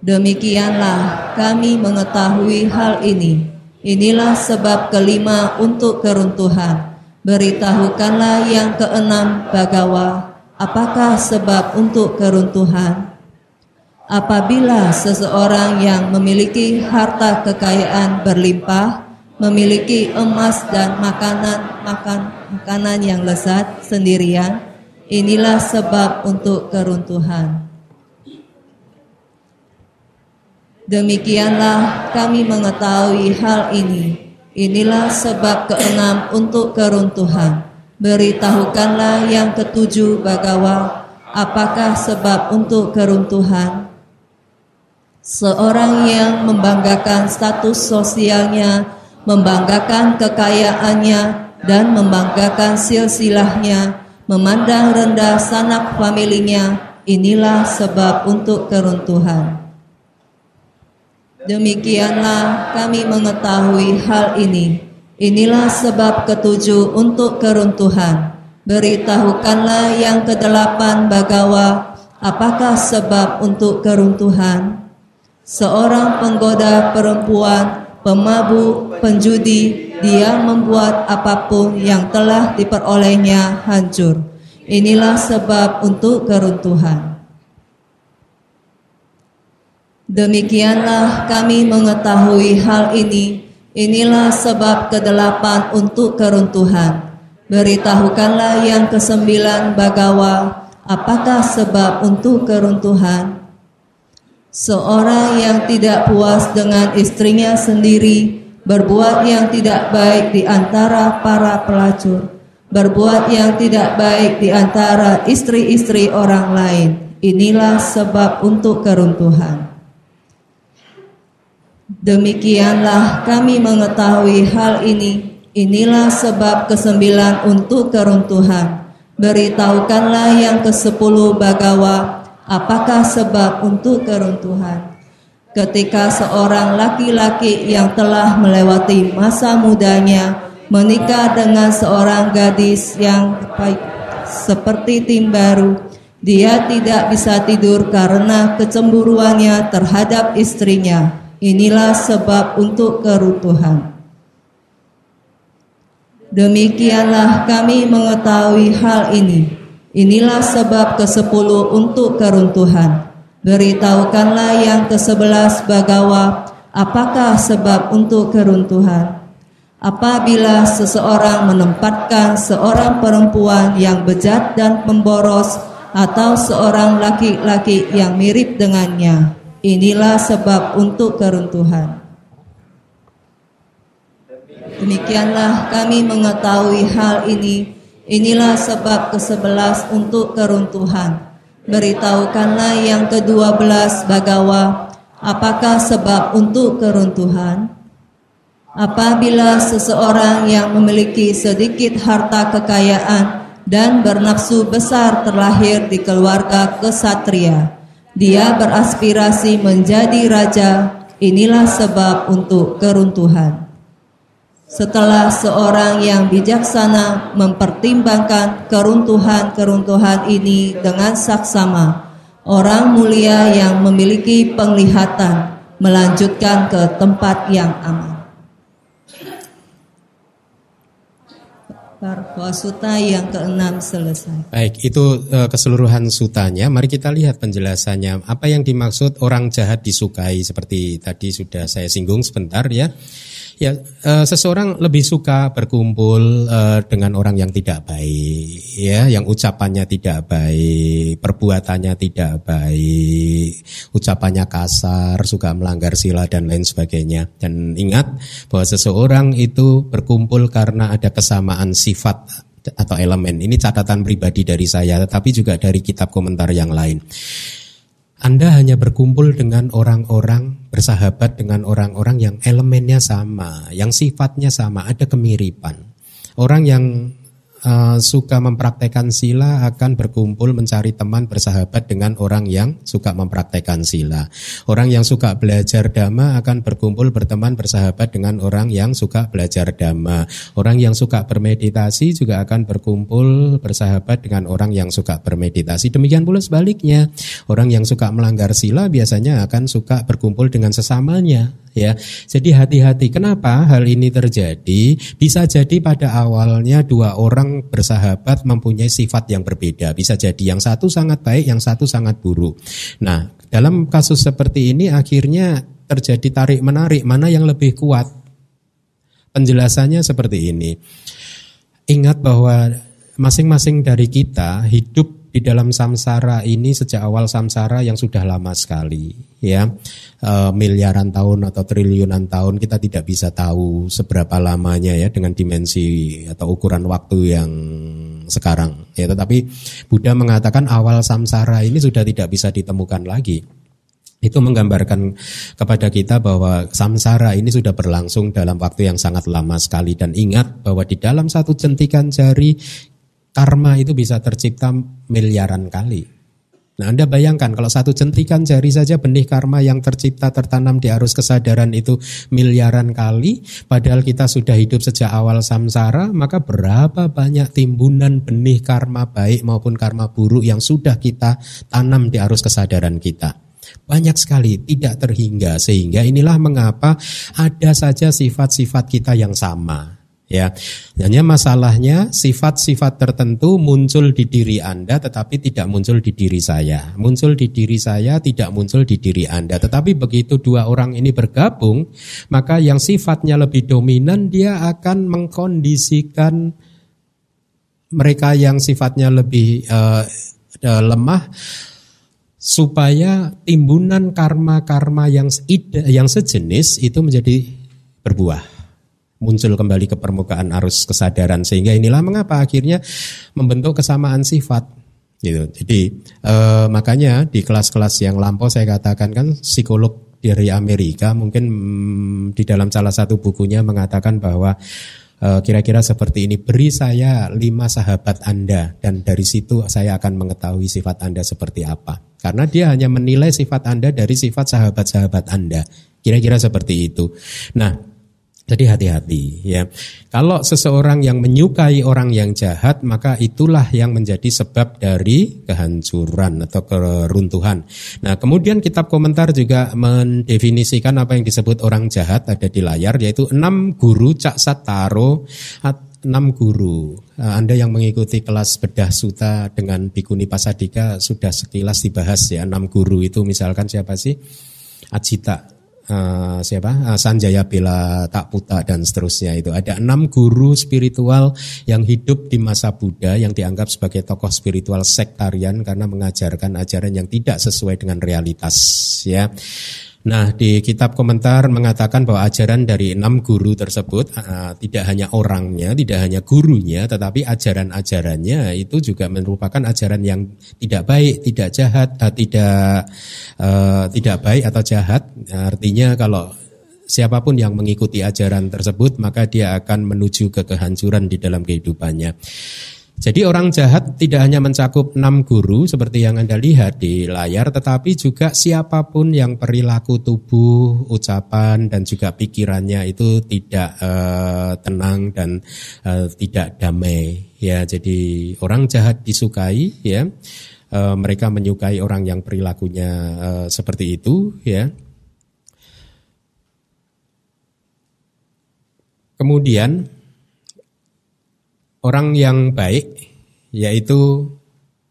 Speaker 2: Demikianlah kami mengetahui hal ini. Inilah sebab kelima untuk keruntuhan Beritahukanlah yang keenam bagawa, apakah sebab untuk keruntuhan? Apabila seseorang yang memiliki harta kekayaan berlimpah, memiliki emas dan makanan makan makanan yang lezat sendirian, inilah sebab untuk keruntuhan. Demikianlah kami mengetahui hal ini Inilah sebab keenam untuk keruntuhan. Beritahukanlah yang ketujuh bagawa, apakah sebab untuk keruntuhan? Seorang yang membanggakan status sosialnya, membanggakan kekayaannya, dan membanggakan silsilahnya, memandang rendah sanak familinya, inilah sebab untuk keruntuhan. Demikianlah kami mengetahui hal ini. Inilah sebab ketujuh untuk keruntuhan. Beritahukanlah yang kedelapan bagawa, apakah sebab untuk keruntuhan? Seorang penggoda perempuan, pemabuk, penjudi, dia membuat apa pun yang telah diperolehnya hancur. Inilah sebab untuk keruntuhan. Demikianlah kami mengetahui hal ini. Inilah sebab kedelapan untuk keruntuhan. Beritahukanlah yang kesembilan bagawa, apakah sebab untuk keruntuhan? Seorang yang tidak puas dengan istrinya sendiri, berbuat yang tidak baik di antara para pelacur, berbuat yang tidak baik di antara istri-istri orang lain. Inilah sebab untuk keruntuhan. Demikianlah kami mengetahui hal ini. Inilah sebab kesembilan untuk keruntuhan. Beritahukanlah yang kesepuluh bagawa, apakah sebab untuk keruntuhan. Ketika seorang laki-laki yang telah melewati masa mudanya menikah dengan seorang gadis yang baik seperti tim baru, Dia tidak bisa tidur karena kecemburuannya terhadap istrinya. Inilah sebab untuk keruntuhan. Demikianlah kami mengetahui hal ini. Inilah sebab ke-10 untuk keruntuhan. Beritahukanlah yang ke-11 bagawa apakah sebab untuk keruntuhan. Apabila seseorang menempatkan seorang perempuan yang bejat dan pemboros atau seorang laki-laki yang mirip dengannya. Inilah sebab untuk keruntuhan. Demikianlah kami mengetahui hal ini. Inilah sebab ke-11 untuk keruntuhan. Beritahukanlah yang ke-12 bagawa apakah sebab untuk keruntuhan? Apabila seseorang yang memiliki sedikit harta kekayaan dan bernafsu besar terlahir di keluarga kesatria. Dia beraspirasi menjadi raja, inilah sebab untuk keruntuhan. Setelah seorang yang bijaksana mempertimbangkan keruntuhan-keruntuhan ini dengan saksama, orang mulia yang memiliki penglihatan melanjutkan ke tempat yang aman. Suta yang keenam selesai.
Speaker 1: Baik, itu uh, keseluruhan sutanya. Mari kita lihat penjelasannya. Apa yang dimaksud orang jahat disukai seperti tadi sudah saya singgung sebentar ya. Ya, uh, seseorang lebih suka berkumpul uh, dengan orang yang tidak baik, ya, yang ucapannya tidak baik, perbuatannya tidak baik, ucapannya kasar, suka melanggar sila dan lain sebagainya. Dan ingat bahwa seseorang itu berkumpul karena ada kesamaan sifat atau elemen. Ini catatan pribadi dari saya, tetapi juga dari kitab komentar yang lain. Anda hanya berkumpul dengan orang-orang, bersahabat dengan orang-orang yang elemennya sama, yang sifatnya sama, ada kemiripan. Orang yang uh, suka mempraktekkan sila akan berkumpul mencari teman bersahabat dengan orang yang suka mempraktekkan sila. Orang yang suka belajar dhamma akan berkumpul berteman bersahabat dengan orang yang suka belajar dhamma. Orang yang suka bermeditasi juga akan berkumpul bersahabat dengan orang yang suka bermeditasi. Demikian pula sebaliknya, orang yang suka melanggar sila biasanya akan suka berkumpul dengan sesamanya ya. Jadi hati-hati. Kenapa hal ini terjadi? Bisa jadi pada awalnya dua orang bersahabat mempunyai sifat yang berbeda. Bisa jadi yang satu sangat baik, yang satu sangat buruk. Nah, dalam kasus seperti ini akhirnya terjadi tarik menarik mana yang lebih kuat. Penjelasannya seperti ini. Ingat bahwa masing-masing dari kita hidup di dalam samsara ini sejak awal samsara yang sudah lama sekali ya. E, miliaran tahun atau triliunan tahun kita tidak bisa tahu seberapa lamanya ya dengan dimensi atau ukuran waktu yang sekarang ya. Tetapi Buddha mengatakan awal samsara ini sudah tidak bisa ditemukan lagi. Itu menggambarkan kepada kita bahwa samsara ini sudah berlangsung dalam waktu yang sangat lama sekali. Dan ingat bahwa di dalam satu jentikan jari karma itu bisa tercipta miliaran kali. Nah Anda bayangkan kalau satu centikan jari saja benih karma yang tercipta tertanam di arus kesadaran itu miliaran kali Padahal kita sudah hidup sejak awal samsara Maka berapa banyak timbunan benih karma baik maupun karma buruk yang sudah kita tanam di arus kesadaran kita banyak sekali, tidak terhingga sehingga inilah mengapa ada saja sifat-sifat kita yang sama. Ya, hanya masalahnya sifat-sifat tertentu muncul di diri Anda tetapi tidak muncul di diri saya. Muncul di diri saya tidak muncul di diri Anda. Tetapi begitu dua orang ini bergabung, maka yang sifatnya lebih dominan dia akan mengkondisikan mereka yang sifatnya lebih uh, uh, lemah supaya timbunan karma-karma yang yang sejenis itu menjadi berbuah muncul kembali ke permukaan arus kesadaran sehingga inilah mengapa akhirnya membentuk kesamaan sifat gitu. Jadi eh, makanya di kelas-kelas yang lampau saya katakan kan psikolog dari Amerika mungkin hmm, di dalam salah satu bukunya mengatakan bahwa eh, kira-kira seperti ini beri saya lima sahabat Anda dan dari situ saya akan mengetahui sifat Anda seperti apa karena dia hanya menilai sifat Anda dari sifat sahabat-sahabat Anda kira-kira seperti itu. Nah Jadi hati-hati ya. Kalau seseorang yang menyukai orang yang jahat, maka itulah yang menjadi sebab dari kehancuran atau keruntuhan. Nah, kemudian kitab komentar juga mendefinisikan apa yang disebut orang jahat ada di layar yaitu enam guru cak sataro enam guru. Anda yang mengikuti kelas bedah suta dengan Bikuni Pasadika sudah sekilas dibahas ya enam guru itu misalkan siapa sih? Ajita uh, siapa? Uh, Sanjaya Bela Takputa dan seterusnya itu. Ada enam guru spiritual yang hidup di masa Buddha yang dianggap sebagai tokoh spiritual sektarian karena mengajarkan ajaran yang tidak sesuai dengan realitas ya Nah, di kitab komentar mengatakan bahwa ajaran dari enam guru tersebut uh, tidak hanya orangnya, tidak hanya gurunya, tetapi ajaran-ajarannya itu juga merupakan ajaran yang tidak baik, tidak jahat, uh, tidak uh, tidak baik atau jahat. Artinya kalau siapa pun yang mengikuti ajaran tersebut, maka dia akan menuju ke kehancuran di dalam kehidupannya. Jadi orang jahat tidak hanya mencakup enam guru seperti yang Anda lihat di layar, tetapi juga siapa pun yang perilaku tubuh, ucapan, dan juga pikirannya itu tidak uh, tenang dan uh, tidak damai. Ya, jadi orang jahat disukai, ya. Uh, mereka menyukai orang yang perilakunya uh, seperti itu, ya. Kemudian orang yang baik yaitu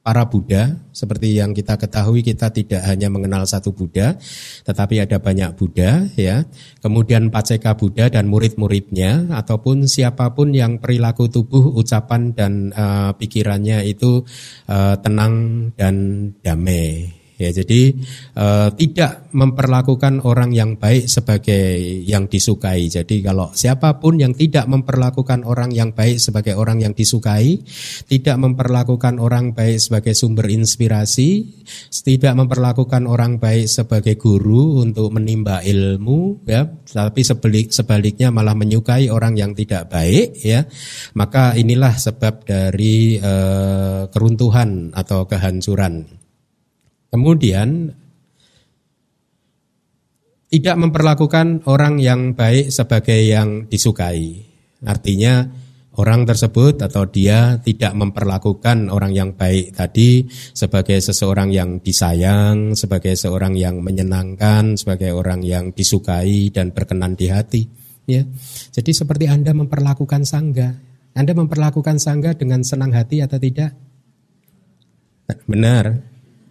Speaker 1: para Buddha. Seperti yang kita ketahui kita tidak hanya mengenal satu Buddha tetapi ada banyak Buddha ya. Kemudian Paceka Buddha dan murid-muridnya ataupun siapa pun yang perilaku tubuh ucapan dan uh, pikirannya itu uh, tenang dan damai Ya, jadi uh, tidak memperlakukan orang yang baik sebagai yang disukai. Jadi kalau siapa pun yang tidak memperlakukan orang yang baik sebagai orang yang disukai, tidak memperlakukan orang baik sebagai sumber inspirasi, tidak memperlakukan orang baik sebagai guru untuk menimba ilmu, ya, tapi sebalik, sebaliknya malah menyukai orang yang tidak baik, ya, maka inilah sebab dari uh, keruntuhan atau kehancuran. Kemudian tidak memperlakukan orang yang baik sebagai yang disukai. Artinya orang tersebut atau dia tidak memperlakukan orang yang baik tadi sebagai seseorang yang disayang, sebagai seorang yang menyenangkan, sebagai orang yang disukai dan berkenan di hati. Ya, jadi seperti Anda memperlakukan sangga, Anda memperlakukan sangga dengan senang hati atau tidak? Benar,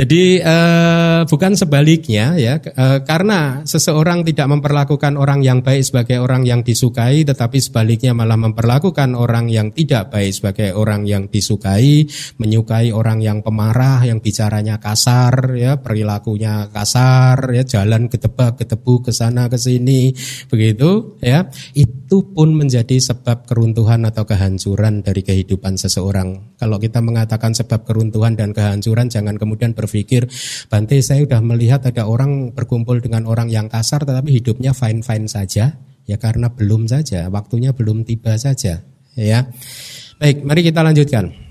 Speaker 1: Jadi eh, bukan sebaliknya ya, eh, karena seseorang tidak memperlakukan orang yang baik sebagai orang yang disukai, tetapi sebaliknya malah memperlakukan orang yang tidak baik sebagai orang yang disukai, menyukai orang yang pemarah, yang bicaranya kasar, ya perilakunya kasar, ya jalan ketebak ketebu ke sana ke sini, begitu, ya itu pun menjadi sebab keruntuhan atau kehancuran dari kehidupan seseorang. Kalau kita mengatakan sebab keruntuhan dan kehancuran, jangan kemudian berpikir, Bante saya sudah melihat ada orang berkumpul dengan orang yang kasar tetapi hidupnya fine-fine saja. Ya karena belum saja, waktunya belum tiba saja. Ya, Baik, mari kita lanjutkan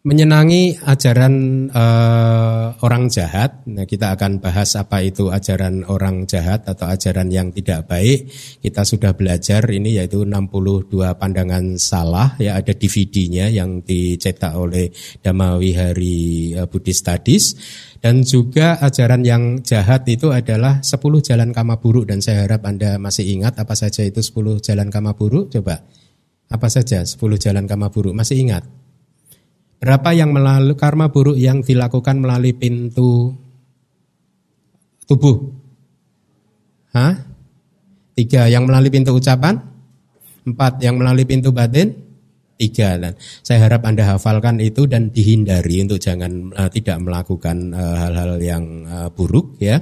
Speaker 1: menyenangi ajaran uh, orang jahat. Nah, kita akan bahas apa itu ajaran orang jahat atau ajaran yang tidak baik. Kita sudah belajar ini yaitu 62 pandangan salah ya ada DVD-nya yang dicetak oleh Dhamma-Wihari uh, Buddhist Studies dan juga ajaran yang jahat itu adalah 10 jalan kama buruk dan saya harap Anda masih ingat apa saja itu 10 jalan kama buruk coba. Apa saja 10 jalan kama buruk masih ingat? Berapa yang melalui karma buruk yang dilakukan melalui pintu tubuh? Hah? Tiga yang melalui pintu ucapan? Empat yang melalui pintu batin? Tiga. Dan saya harap Anda hafalkan itu dan dihindari untuk jangan uh, tidak melakukan eh, hal-hal uh, yang uh, buruk ya.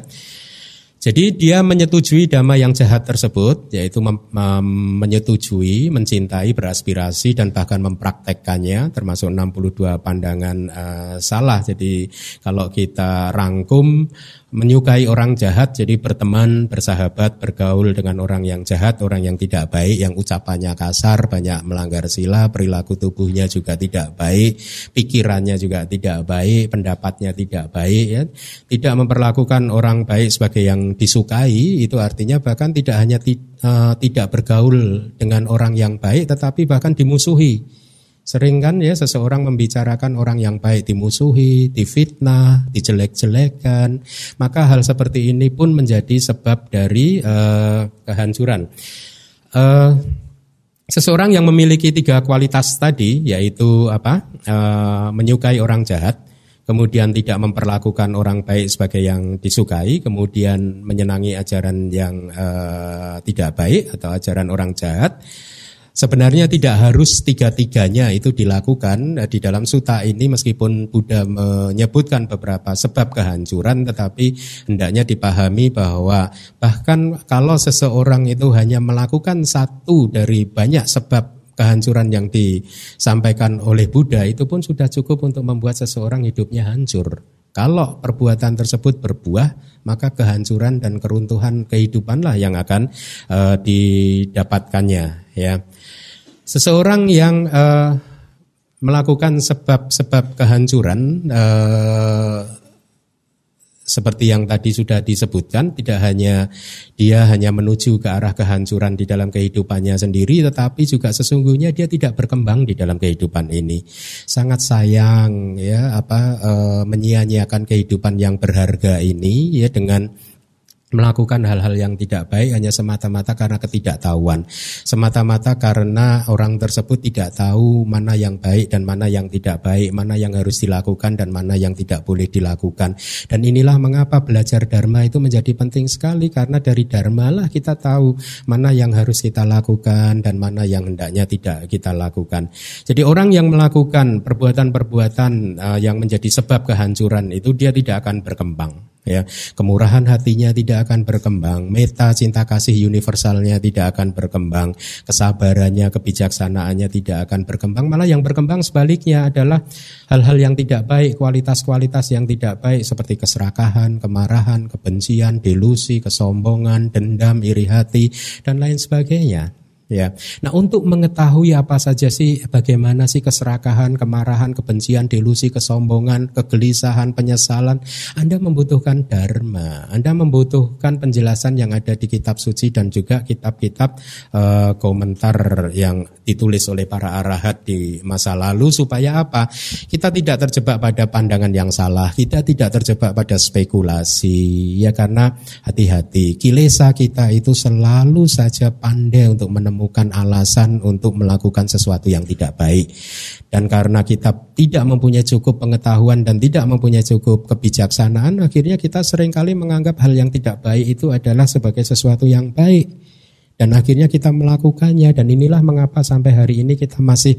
Speaker 1: Jadi dia menyetujui dhamma yang jahat tersebut, yaitu menyetujui, mencintai, beraspirasi dan bahkan mempraktekkannya, termasuk 62 pandangan uh, salah. Jadi kalau kita rangkum menyukai orang jahat, jadi berteman, bersahabat, bergaul dengan orang yang jahat, orang yang tidak baik, yang ucapannya kasar, banyak melanggar sila, perilaku tubuhnya juga tidak baik, pikirannya juga tidak baik, pendapatnya tidak baik, ya. tidak memperlakukan orang baik sebagai yang disukai, itu artinya bahkan tidak hanya uh, tidak bergaul dengan orang yang baik, tetapi bahkan dimusuhi. Sering kan ya seseorang membicarakan orang yang baik dimusuhi, difitnah, dijelek-jelekan. Maka hal seperti ini pun menjadi sebab dari uh, kehancuran. Uh, seseorang yang memiliki tiga kualitas tadi, yaitu apa? Uh, menyukai orang jahat, kemudian tidak memperlakukan orang baik sebagai yang disukai, kemudian menyenangi ajaran yang uh, tidak baik atau ajaran orang jahat Sebenarnya tidak harus tiga-tiganya itu dilakukan di dalam suta ini meskipun Buddha menyebutkan beberapa sebab kehancuran tetapi hendaknya dipahami bahwa bahkan kalau seseorang itu hanya melakukan satu dari banyak sebab kehancuran yang disampaikan oleh Buddha itu pun sudah cukup untuk membuat seseorang hidupnya hancur. Kalau perbuatan tersebut berbuah, maka kehancuran dan keruntuhan kehidupanlah yang akan uh, didapatkannya. Ya, Seseorang yang uh, melakukan sebab-sebab kehancuran uh, seperti yang tadi sudah disebutkan, tidak hanya dia hanya menuju ke arah kehancuran di dalam kehidupannya sendiri, tetapi juga sesungguhnya dia tidak berkembang di dalam kehidupan ini. Sangat sayang ya apa e, menyia-nyiakan kehidupan yang berharga ini ya dengan melakukan hal-hal yang tidak baik hanya semata-mata karena ketidaktahuan. Semata-mata karena orang tersebut tidak tahu mana yang baik dan mana yang tidak baik, mana yang harus dilakukan dan mana yang tidak boleh dilakukan. Dan inilah mengapa belajar dharma itu menjadi penting sekali karena dari dharma lah kita tahu mana yang harus kita lakukan dan mana yang hendaknya tidak kita lakukan. Jadi orang yang melakukan perbuatan-perbuatan uh, yang menjadi sebab kehancuran itu dia tidak akan berkembang ya kemurahan hatinya tidak akan berkembang meta cinta kasih universalnya tidak akan berkembang kesabarannya kebijaksanaannya tidak akan berkembang. Malah yang berkembang sebaliknya adalah hal-hal yang tidak baik kualitas-kualitas yang tidak baik seperti keserakahan kemarahan kebencian delusi kesombongan dendam iri hati dan lain sebagainya Ya. Nah, untuk mengetahui apa saja sih bagaimana sih keserakahan, kemarahan, kebencian, delusi, kesombongan, kegelisahan, penyesalan, Anda membutuhkan dharma. Anda membutuhkan penjelasan yang ada di kitab suci dan juga kitab-kitab uh, komentar yang ditulis oleh para arahat di masa lalu supaya apa? Kita tidak terjebak pada pandangan yang salah, kita tidak terjebak pada spekulasi. Ya karena hati-hati, kilesa kita itu selalu saja pandai untuk menemukan menemukan alasan untuk melakukan sesuatu yang tidak baik. Dan karena kita tidak mempunyai cukup pengetahuan dan tidak mempunyai cukup kebijaksanaan, akhirnya kita sering kali menganggap hal yang tidak baik itu adalah sebagai sesuatu yang baik. Dan akhirnya kita melakukannya dan inilah mengapa sampai hari ini kita masih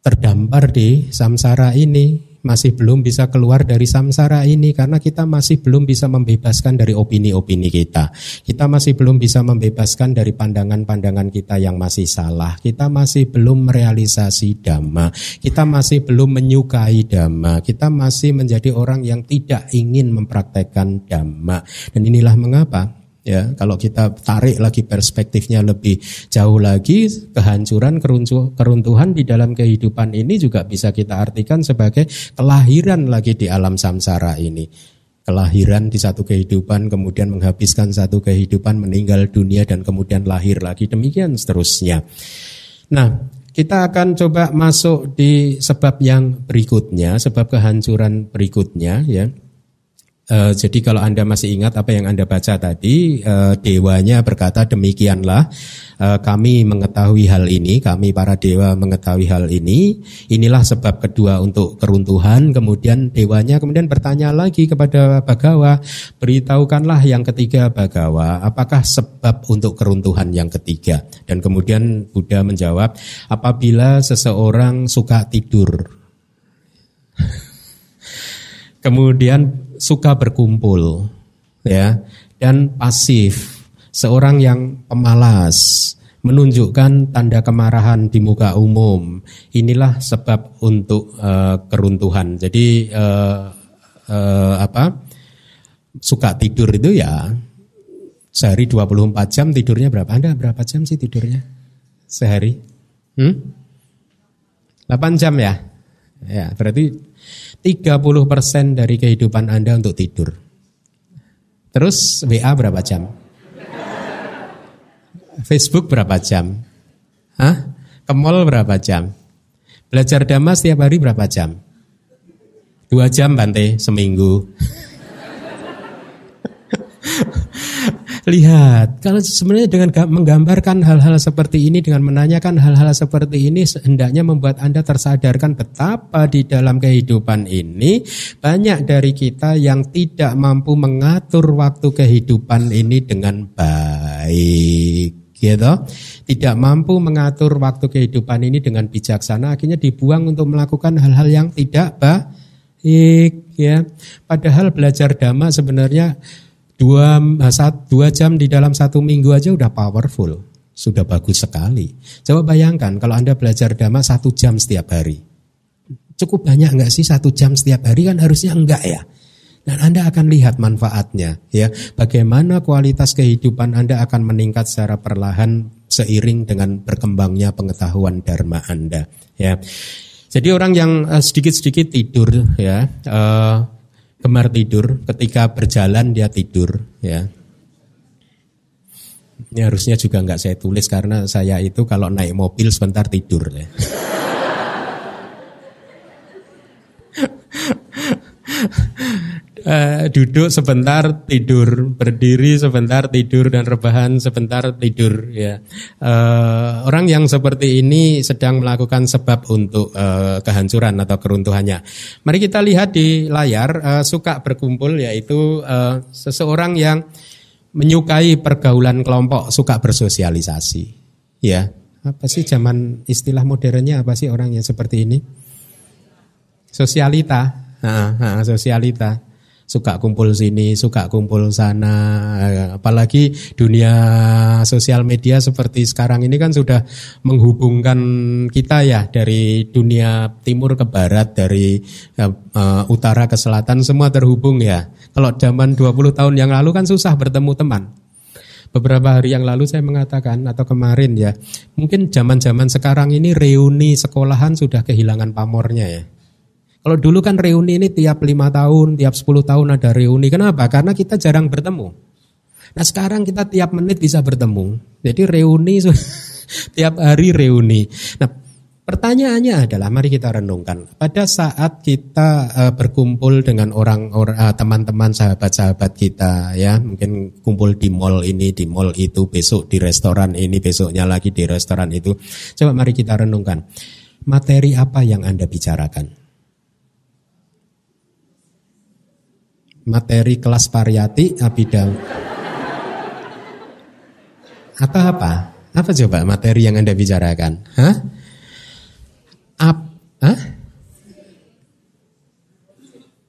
Speaker 1: terdampar di samsara ini masih belum bisa keluar dari samsara ini karena kita masih belum bisa membebaskan dari opini-opini kita. Kita masih belum bisa membebaskan dari pandangan-pandangan kita yang masih salah. Kita masih belum merealisasi dhamma. Kita masih belum menyukai dhamma. Kita masih menjadi orang yang tidak ingin mempraktekkan dhamma. Dan inilah mengapa ya kalau kita tarik lagi perspektifnya lebih jauh lagi kehancuran keruntuhan di dalam kehidupan ini juga bisa kita artikan sebagai kelahiran lagi di alam samsara ini. Kelahiran di satu kehidupan kemudian menghabiskan satu kehidupan meninggal dunia dan kemudian lahir lagi. Demikian seterusnya. Nah kita akan coba masuk di sebab yang berikutnya, sebab kehancuran berikutnya ya. Uh, jadi kalau Anda masih ingat apa yang Anda baca tadi, uh, dewanya berkata demikianlah uh, kami mengetahui hal ini, kami para dewa mengetahui hal ini. Inilah sebab kedua untuk keruntuhan. Kemudian dewanya kemudian bertanya lagi kepada Bagawa, beritahukanlah yang ketiga Bagawa, apakah sebab untuk keruntuhan yang ketiga? Dan kemudian Buddha menjawab, apabila seseorang suka tidur. Kemudian suka berkumpul ya dan pasif. Seorang yang pemalas, menunjukkan tanda kemarahan di muka umum. Inilah sebab untuk uh, keruntuhan. Jadi uh, uh, apa? Suka tidur itu ya sehari 24 jam tidurnya berapa? Anda berapa jam sih tidurnya? Sehari? Hmm? 8 jam ya? Ya, berarti 30% dari kehidupan Anda untuk tidur. Terus WA berapa jam? Facebook berapa jam? Hah? Ke mall berapa jam? Belajar dhamma setiap hari berapa jam? Dua jam Bante seminggu. Lihat, kalau sebenarnya dengan menggambarkan hal-hal seperti ini, dengan menanyakan hal-hal seperti ini, hendaknya membuat Anda tersadarkan betapa di dalam kehidupan ini banyak dari kita yang tidak mampu mengatur waktu kehidupan ini dengan baik gitu tidak mampu mengatur waktu kehidupan ini dengan bijaksana akhirnya dibuang untuk melakukan hal-hal yang tidak baik ya. Padahal belajar dhamma sebenarnya Dua, eh, saat, dua jam di dalam satu minggu aja udah powerful. Sudah bagus sekali. Coba bayangkan kalau Anda belajar dhamma satu jam setiap hari. Cukup banyak enggak sih satu jam setiap hari kan harusnya enggak ya. Dan Anda akan lihat manfaatnya ya. Bagaimana kualitas kehidupan Anda akan meningkat secara perlahan seiring dengan berkembangnya pengetahuan dharma Anda ya. Jadi orang yang eh, sedikit-sedikit tidur ya, uh, gemar tidur, ketika berjalan dia tidur, ya. Ini harusnya juga nggak saya tulis karena saya itu kalau naik mobil sebentar tidur ya. uh, duduk sebentar tidur, berdiri sebentar tidur dan rebahan sebentar tidur ya. Uh, orang yang seperti ini sedang melakukan sebab untuk uh, kehancuran atau keruntuhannya. Mari kita lihat di layar uh, suka berkumpul yaitu uh, seseorang yang menyukai pergaulan kelompok, suka bersosialisasi. Ya, apa sih zaman istilah modernnya apa sih orang yang seperti ini? Sosialita, ha, ha, sosialita suka kumpul sini, suka kumpul sana. Apalagi dunia sosial media seperti sekarang ini kan sudah menghubungkan kita ya dari dunia timur ke barat, dari uh, utara ke selatan semua terhubung ya. Kalau zaman 20 tahun yang lalu kan susah bertemu teman. Beberapa hari yang lalu saya mengatakan atau kemarin ya, mungkin zaman-zaman sekarang ini reuni sekolahan sudah kehilangan pamornya ya. Kalau dulu kan reuni ini tiap lima tahun, tiap 10 tahun ada reuni. Kenapa? Karena kita jarang bertemu. Nah sekarang kita tiap menit bisa bertemu. Jadi reuni tiap hari reuni. Nah pertanyaannya adalah mari kita renungkan. Pada saat kita uh, berkumpul dengan orang, uh, teman-teman sahabat-sahabat kita ya, mungkin kumpul di mall ini, di mall itu, besok di restoran ini, besoknya lagi di restoran itu. Coba mari kita renungkan. Materi apa yang Anda bicarakan? Materi kelas pariyati abidang atau apa? Apa coba materi yang Anda bicarakan? Hah? Ap, hah?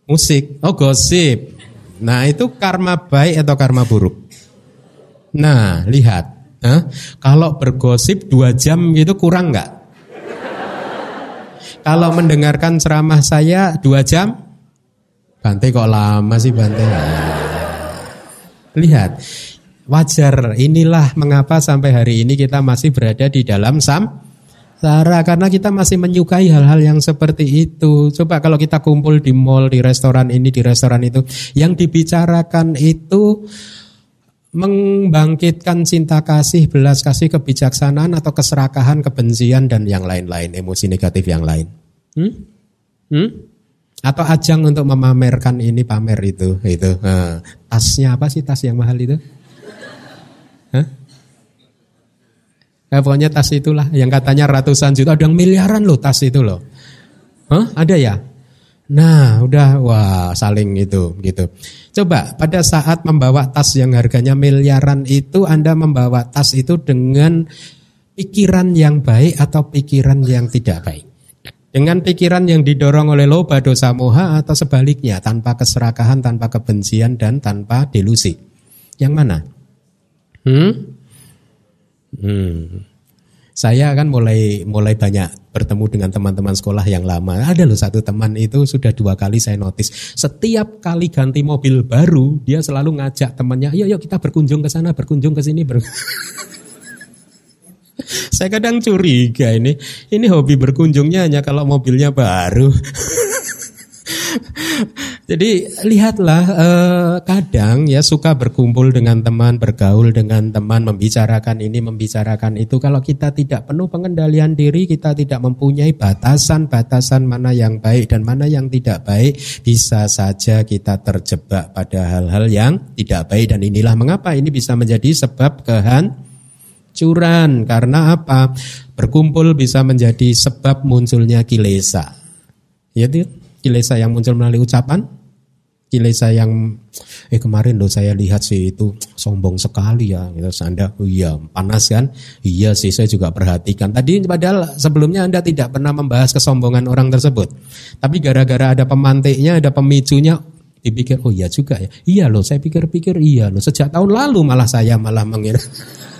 Speaker 1: Musik. Oh, gosip. Nah, itu karma baik atau karma buruk? Nah, lihat. Hah? Kalau bergosip dua jam gitu kurang nggak? Kalau mendengarkan ceramah saya dua jam, Bante kok lama sih Bante? Lihat, wajar. Inilah mengapa sampai hari ini kita masih berada di dalam sam Sarah karena kita masih menyukai hal-hal yang seperti itu. Coba kalau kita kumpul di mall, di restoran ini, di restoran itu, yang dibicarakan itu membangkitkan cinta kasih, belas kasih, kebijaksanaan atau keserakahan, kebencian dan yang lain-lain, emosi negatif yang lain. Hmm? Hmm? Atau ajang untuk memamerkan ini pamer itu, itu. Nah, tasnya apa sih tas yang mahal itu? Hah? Ya, pokoknya tas itulah yang katanya ratusan juta, ada yang miliaran loh tas itu loh. Hah? Ada ya? Nah, udah wah saling itu gitu. Coba pada saat membawa tas yang harganya miliaran itu Anda membawa tas itu dengan pikiran yang baik atau pikiran yang tidak baik. Dengan pikiran yang didorong oleh loba dosa moha atau sebaliknya tanpa keserakahan, tanpa kebencian dan tanpa delusi. Yang mana? Hmm? Hmm. Saya kan mulai mulai banyak bertemu dengan teman-teman sekolah yang lama. Ada loh satu teman itu sudah dua kali saya notice. Setiap kali ganti mobil baru, dia selalu ngajak temannya, "Yuk, yuk kita berkunjung ke sana, berkunjung ke sini." Ber saya kadang curiga ini. Ini hobi berkunjungnya hanya kalau mobilnya baru. Jadi lihatlah eh, kadang ya suka berkumpul dengan teman, bergaul dengan teman, membicarakan ini, membicarakan itu. Kalau kita tidak penuh pengendalian diri, kita tidak mempunyai batasan-batasan mana yang baik dan mana yang tidak baik, bisa saja kita terjebak pada hal-hal yang tidak baik dan inilah mengapa ini bisa menjadi sebab kehancuran. Karena apa? Berkumpul bisa menjadi sebab munculnya kilesa. Ya, kilesa yang muncul melalui ucapan, kilesa yang eh kemarin loh saya lihat sih itu sombong sekali ya. Gitu. Anda oh iya panas kan? Iya sih saya juga perhatikan. Tadi padahal sebelumnya Anda tidak pernah membahas kesombongan orang tersebut. Tapi gara-gara ada pemantiknya ada pemicunya dipikir oh iya juga ya. Iya loh saya pikir-pikir iya loh. Sejak tahun lalu malah saya malah mengira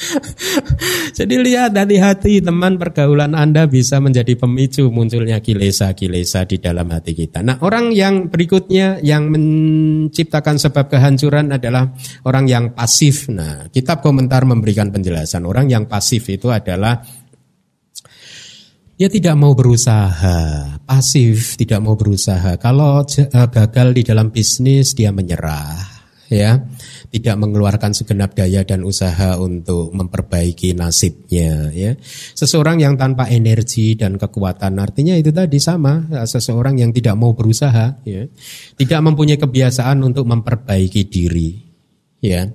Speaker 1: Jadi lihat dari hati teman pergaulan Anda bisa menjadi pemicu munculnya kilesa-kilesa di dalam hati kita. Nah orang yang berikutnya yang menciptakan sebab kehancuran adalah orang yang pasif. Nah kitab komentar memberikan penjelasan orang yang pasif itu adalah dia tidak mau berusaha, pasif, tidak mau berusaha. Kalau eh, gagal di dalam bisnis dia menyerah, ya tidak mengeluarkan segenap daya dan usaha untuk memperbaiki nasibnya ya. Seseorang yang tanpa energi dan kekuatan artinya itu tadi sama seseorang yang tidak mau berusaha ya. Tidak mempunyai kebiasaan untuk memperbaiki diri ya.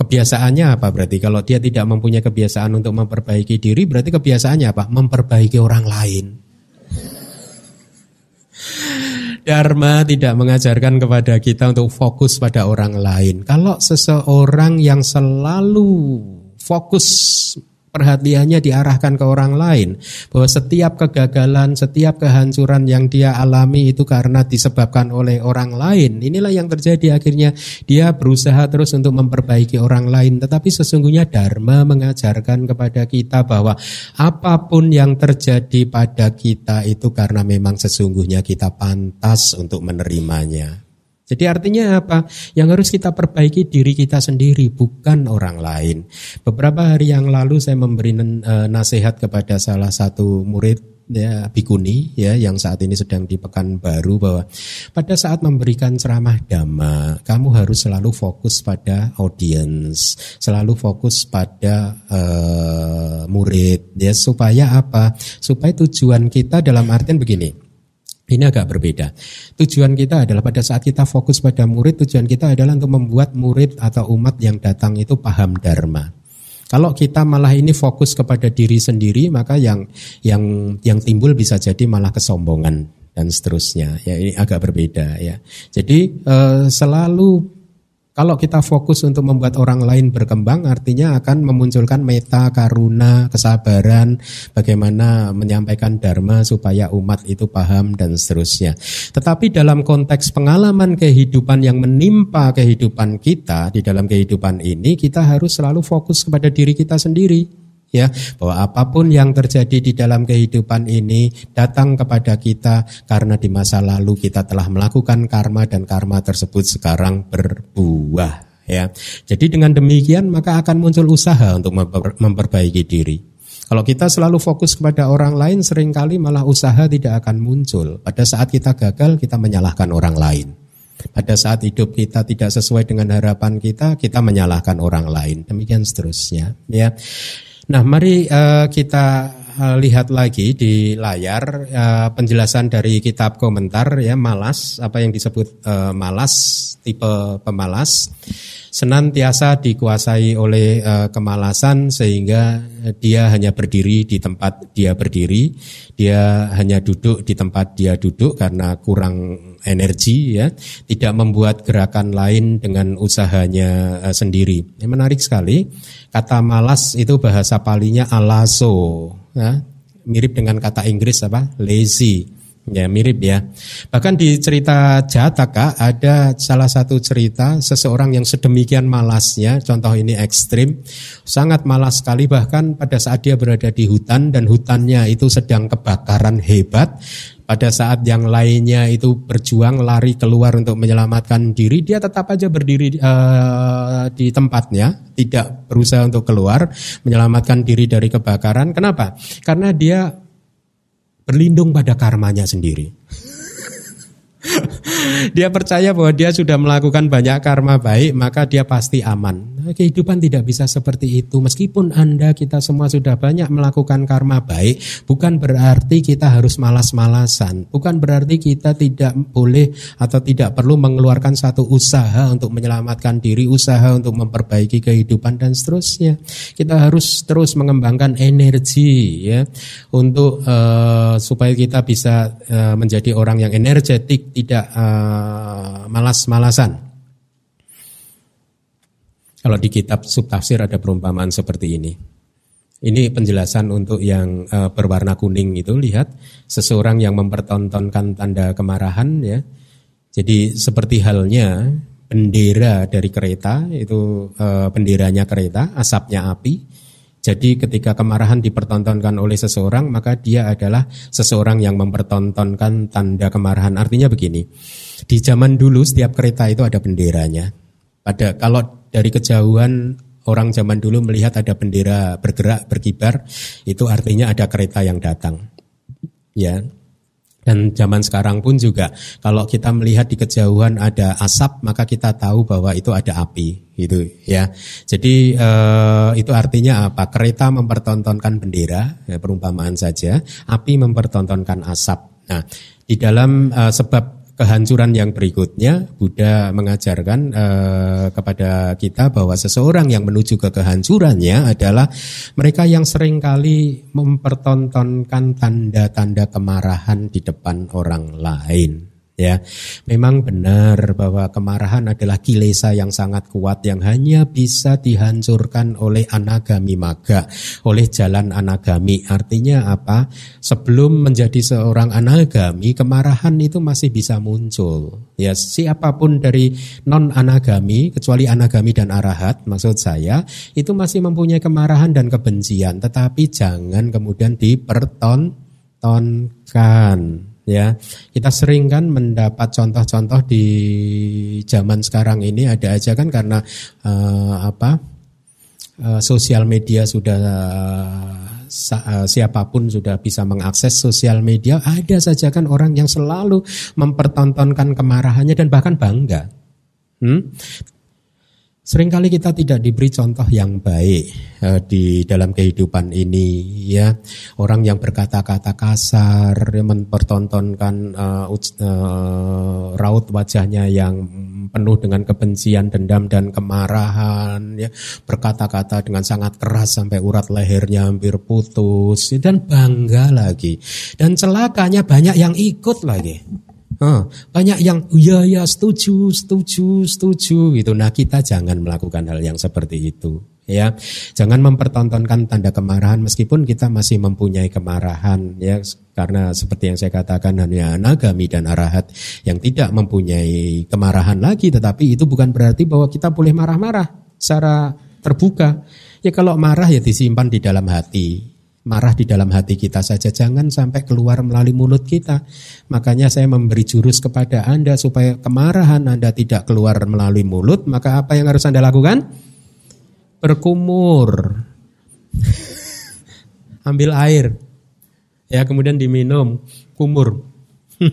Speaker 1: Kebiasaannya apa berarti? Kalau dia tidak mempunyai kebiasaan untuk memperbaiki diri, berarti kebiasaannya apa? Memperbaiki orang lain. Dharma tidak mengajarkan kepada kita untuk fokus pada orang lain. Kalau seseorang yang selalu fokus perhatiannya diarahkan ke orang lain bahwa setiap kegagalan, setiap kehancuran yang dia alami itu karena disebabkan oleh orang lain. Inilah yang terjadi akhirnya dia berusaha terus untuk memperbaiki orang lain, tetapi sesungguhnya dharma mengajarkan kepada kita bahwa apa pun yang terjadi pada kita itu karena memang sesungguhnya kita pantas untuk menerimanya. Jadi artinya apa? Yang harus kita perbaiki diri kita sendiri, bukan orang lain. Beberapa hari yang lalu saya memberi eh, nasihat kepada salah satu murid ya bikuni ya yang saat ini sedang di Pekanbaru bahwa pada saat memberikan ceramah dhamma kamu harus selalu fokus pada audiens, selalu fokus pada uh, murid ya supaya apa? Supaya tujuan kita dalam artian begini. Ini agak berbeda. Tujuan kita adalah pada saat kita fokus pada murid, tujuan kita adalah untuk membuat murid atau umat yang datang itu paham dharma. Kalau kita malah ini fokus kepada diri sendiri, maka yang yang yang timbul bisa jadi malah kesombongan dan seterusnya. Ya ini agak berbeda ya. Jadi eh, selalu kalau kita fokus untuk membuat orang lain berkembang, artinya akan memunculkan meta, karuna, kesabaran, bagaimana menyampaikan dharma supaya umat itu paham dan seterusnya. Tetapi dalam konteks pengalaman kehidupan yang menimpa kehidupan kita di dalam kehidupan ini, kita harus selalu fokus kepada diri kita sendiri ya bahwa apa pun yang terjadi di dalam kehidupan ini datang kepada kita karena di masa lalu kita telah melakukan karma dan karma tersebut sekarang berbuah ya. Jadi dengan demikian maka akan muncul usaha untuk memperbaiki diri. Kalau kita selalu fokus kepada orang lain sering kali malah usaha tidak akan muncul. Pada saat kita gagal kita menyalahkan orang lain. Pada saat hidup kita tidak sesuai dengan harapan kita, kita menyalahkan orang lain. Demikian seterusnya, ya. Nah, mari uh, kita uh, lihat lagi di layar uh, penjelasan dari kitab komentar ya malas. Apa yang disebut malas tipe pemalas. Senantiasa dikuasai oleh kemalasan sehingga dia hanya berdiri di tempat dia berdiri, dia hanya duduk di tempat dia duduk karena kurang energi ya, tidak membuat gerakan lain dengan usahanya uh, sendiri. Ini menarik sekali. Kata malas itu bahasa palinya alaso ya, mirip dengan kata Inggris apa? lazy Ya mirip ya. Bahkan di cerita Jataka ada salah satu cerita seseorang yang sedemikian malasnya, contoh ini ekstrim, sangat malas sekali bahkan pada saat dia berada di hutan dan hutannya itu sedang kebakaran hebat, pada saat yang lainnya itu berjuang lari keluar untuk menyelamatkan diri, dia tetap aja berdiri uh, di tempatnya, tidak berusaha untuk keluar, menyelamatkan diri dari kebakaran. Kenapa? Karena dia berlindung pada karmanya sendiri. dia percaya bahwa dia sudah melakukan banyak karma baik, maka dia pasti aman. Kehidupan tidak bisa seperti itu. Meskipun Anda kita semua sudah banyak melakukan karma baik, bukan berarti kita harus malas-malasan. Bukan berarti kita tidak boleh atau tidak perlu mengeluarkan satu usaha untuk menyelamatkan diri, usaha untuk memperbaiki kehidupan dan seterusnya. Kita harus terus mengembangkan energi ya untuk uh, supaya kita bisa uh, menjadi orang yang energetik, tidak uh, malas-malasan. Kalau di kitab subtafsir ada perumpamaan seperti ini. Ini penjelasan untuk yang uh, berwarna kuning itu lihat seseorang yang mempertontonkan tanda kemarahan ya. Jadi seperti halnya bendera dari kereta itu uh, benderanya kereta, asapnya api. Jadi ketika kemarahan dipertontonkan oleh seseorang maka dia adalah seseorang yang mempertontonkan tanda kemarahan. Artinya begini. Di zaman dulu setiap kereta itu ada benderanya. Pada kalau dari kejauhan orang zaman dulu melihat ada bendera bergerak berkibar itu artinya ada kereta yang datang. Ya. Dan zaman sekarang pun juga kalau kita melihat di kejauhan ada asap maka kita tahu bahwa itu ada api gitu ya. Jadi eh, itu artinya apa? Kereta mempertontonkan bendera ya, perumpamaan saja api mempertontonkan asap. Nah di dalam eh, sebab kehancuran yang berikutnya Buddha mengajarkan uh, kepada kita bahwa seseorang yang menuju ke kehancurannya adalah mereka yang sering kali mempertontonkan tanda-tanda kemarahan di depan orang lain ya. Memang benar bahwa kemarahan adalah kilesa yang sangat kuat yang hanya bisa dihancurkan oleh anagami maga, oleh jalan anagami. Artinya apa? Sebelum menjadi seorang anagami, kemarahan itu masih bisa muncul. Ya, siapa pun dari non anagami kecuali anagami dan arahat, maksud saya, itu masih mempunyai kemarahan dan kebencian, tetapi jangan kemudian dipertontonkan ya kita sering kan mendapat contoh-contoh di zaman sekarang ini. Ada aja kan karena uh, apa uh, sosial media sudah uh, siapa pun sudah bisa mengakses sosial media. Ada saja kan orang yang selalu mempertontonkan kemarahannya dan bahkan bangga. Hmm? Seringkali kita tidak diberi contoh yang baik uh, di dalam kehidupan ini ya. Orang yang berkata-kata kasar, mempertontonkan uh, uh, raut wajahnya yang penuh dengan kebencian, dendam dan kemarahan ya. Berkata-kata dengan sangat keras sampai urat lehernya hampir putus dan bangga lagi. Dan celakanya banyak yang ikut lagi. Banyak yang ya ya setuju, setuju, setuju gitu. Nah, kita jangan melakukan hal yang seperti itu ya. Jangan mempertontonkan tanda kemarahan meskipun kita masih mempunyai kemarahan ya karena seperti yang saya katakan hanya nagami dan arahat yang tidak mempunyai kemarahan lagi tetapi itu bukan berarti bahwa kita boleh marah-marah secara terbuka. Ya kalau marah ya disimpan di dalam hati marah di dalam hati kita saja. Jangan sampai keluar melalui mulut kita. Makanya saya memberi jurus kepada Anda supaya kemarahan Anda tidak keluar melalui mulut maka apa yang harus Anda lakukan? Berkumur. Ambil air. Ya kemudian diminum. Kumur.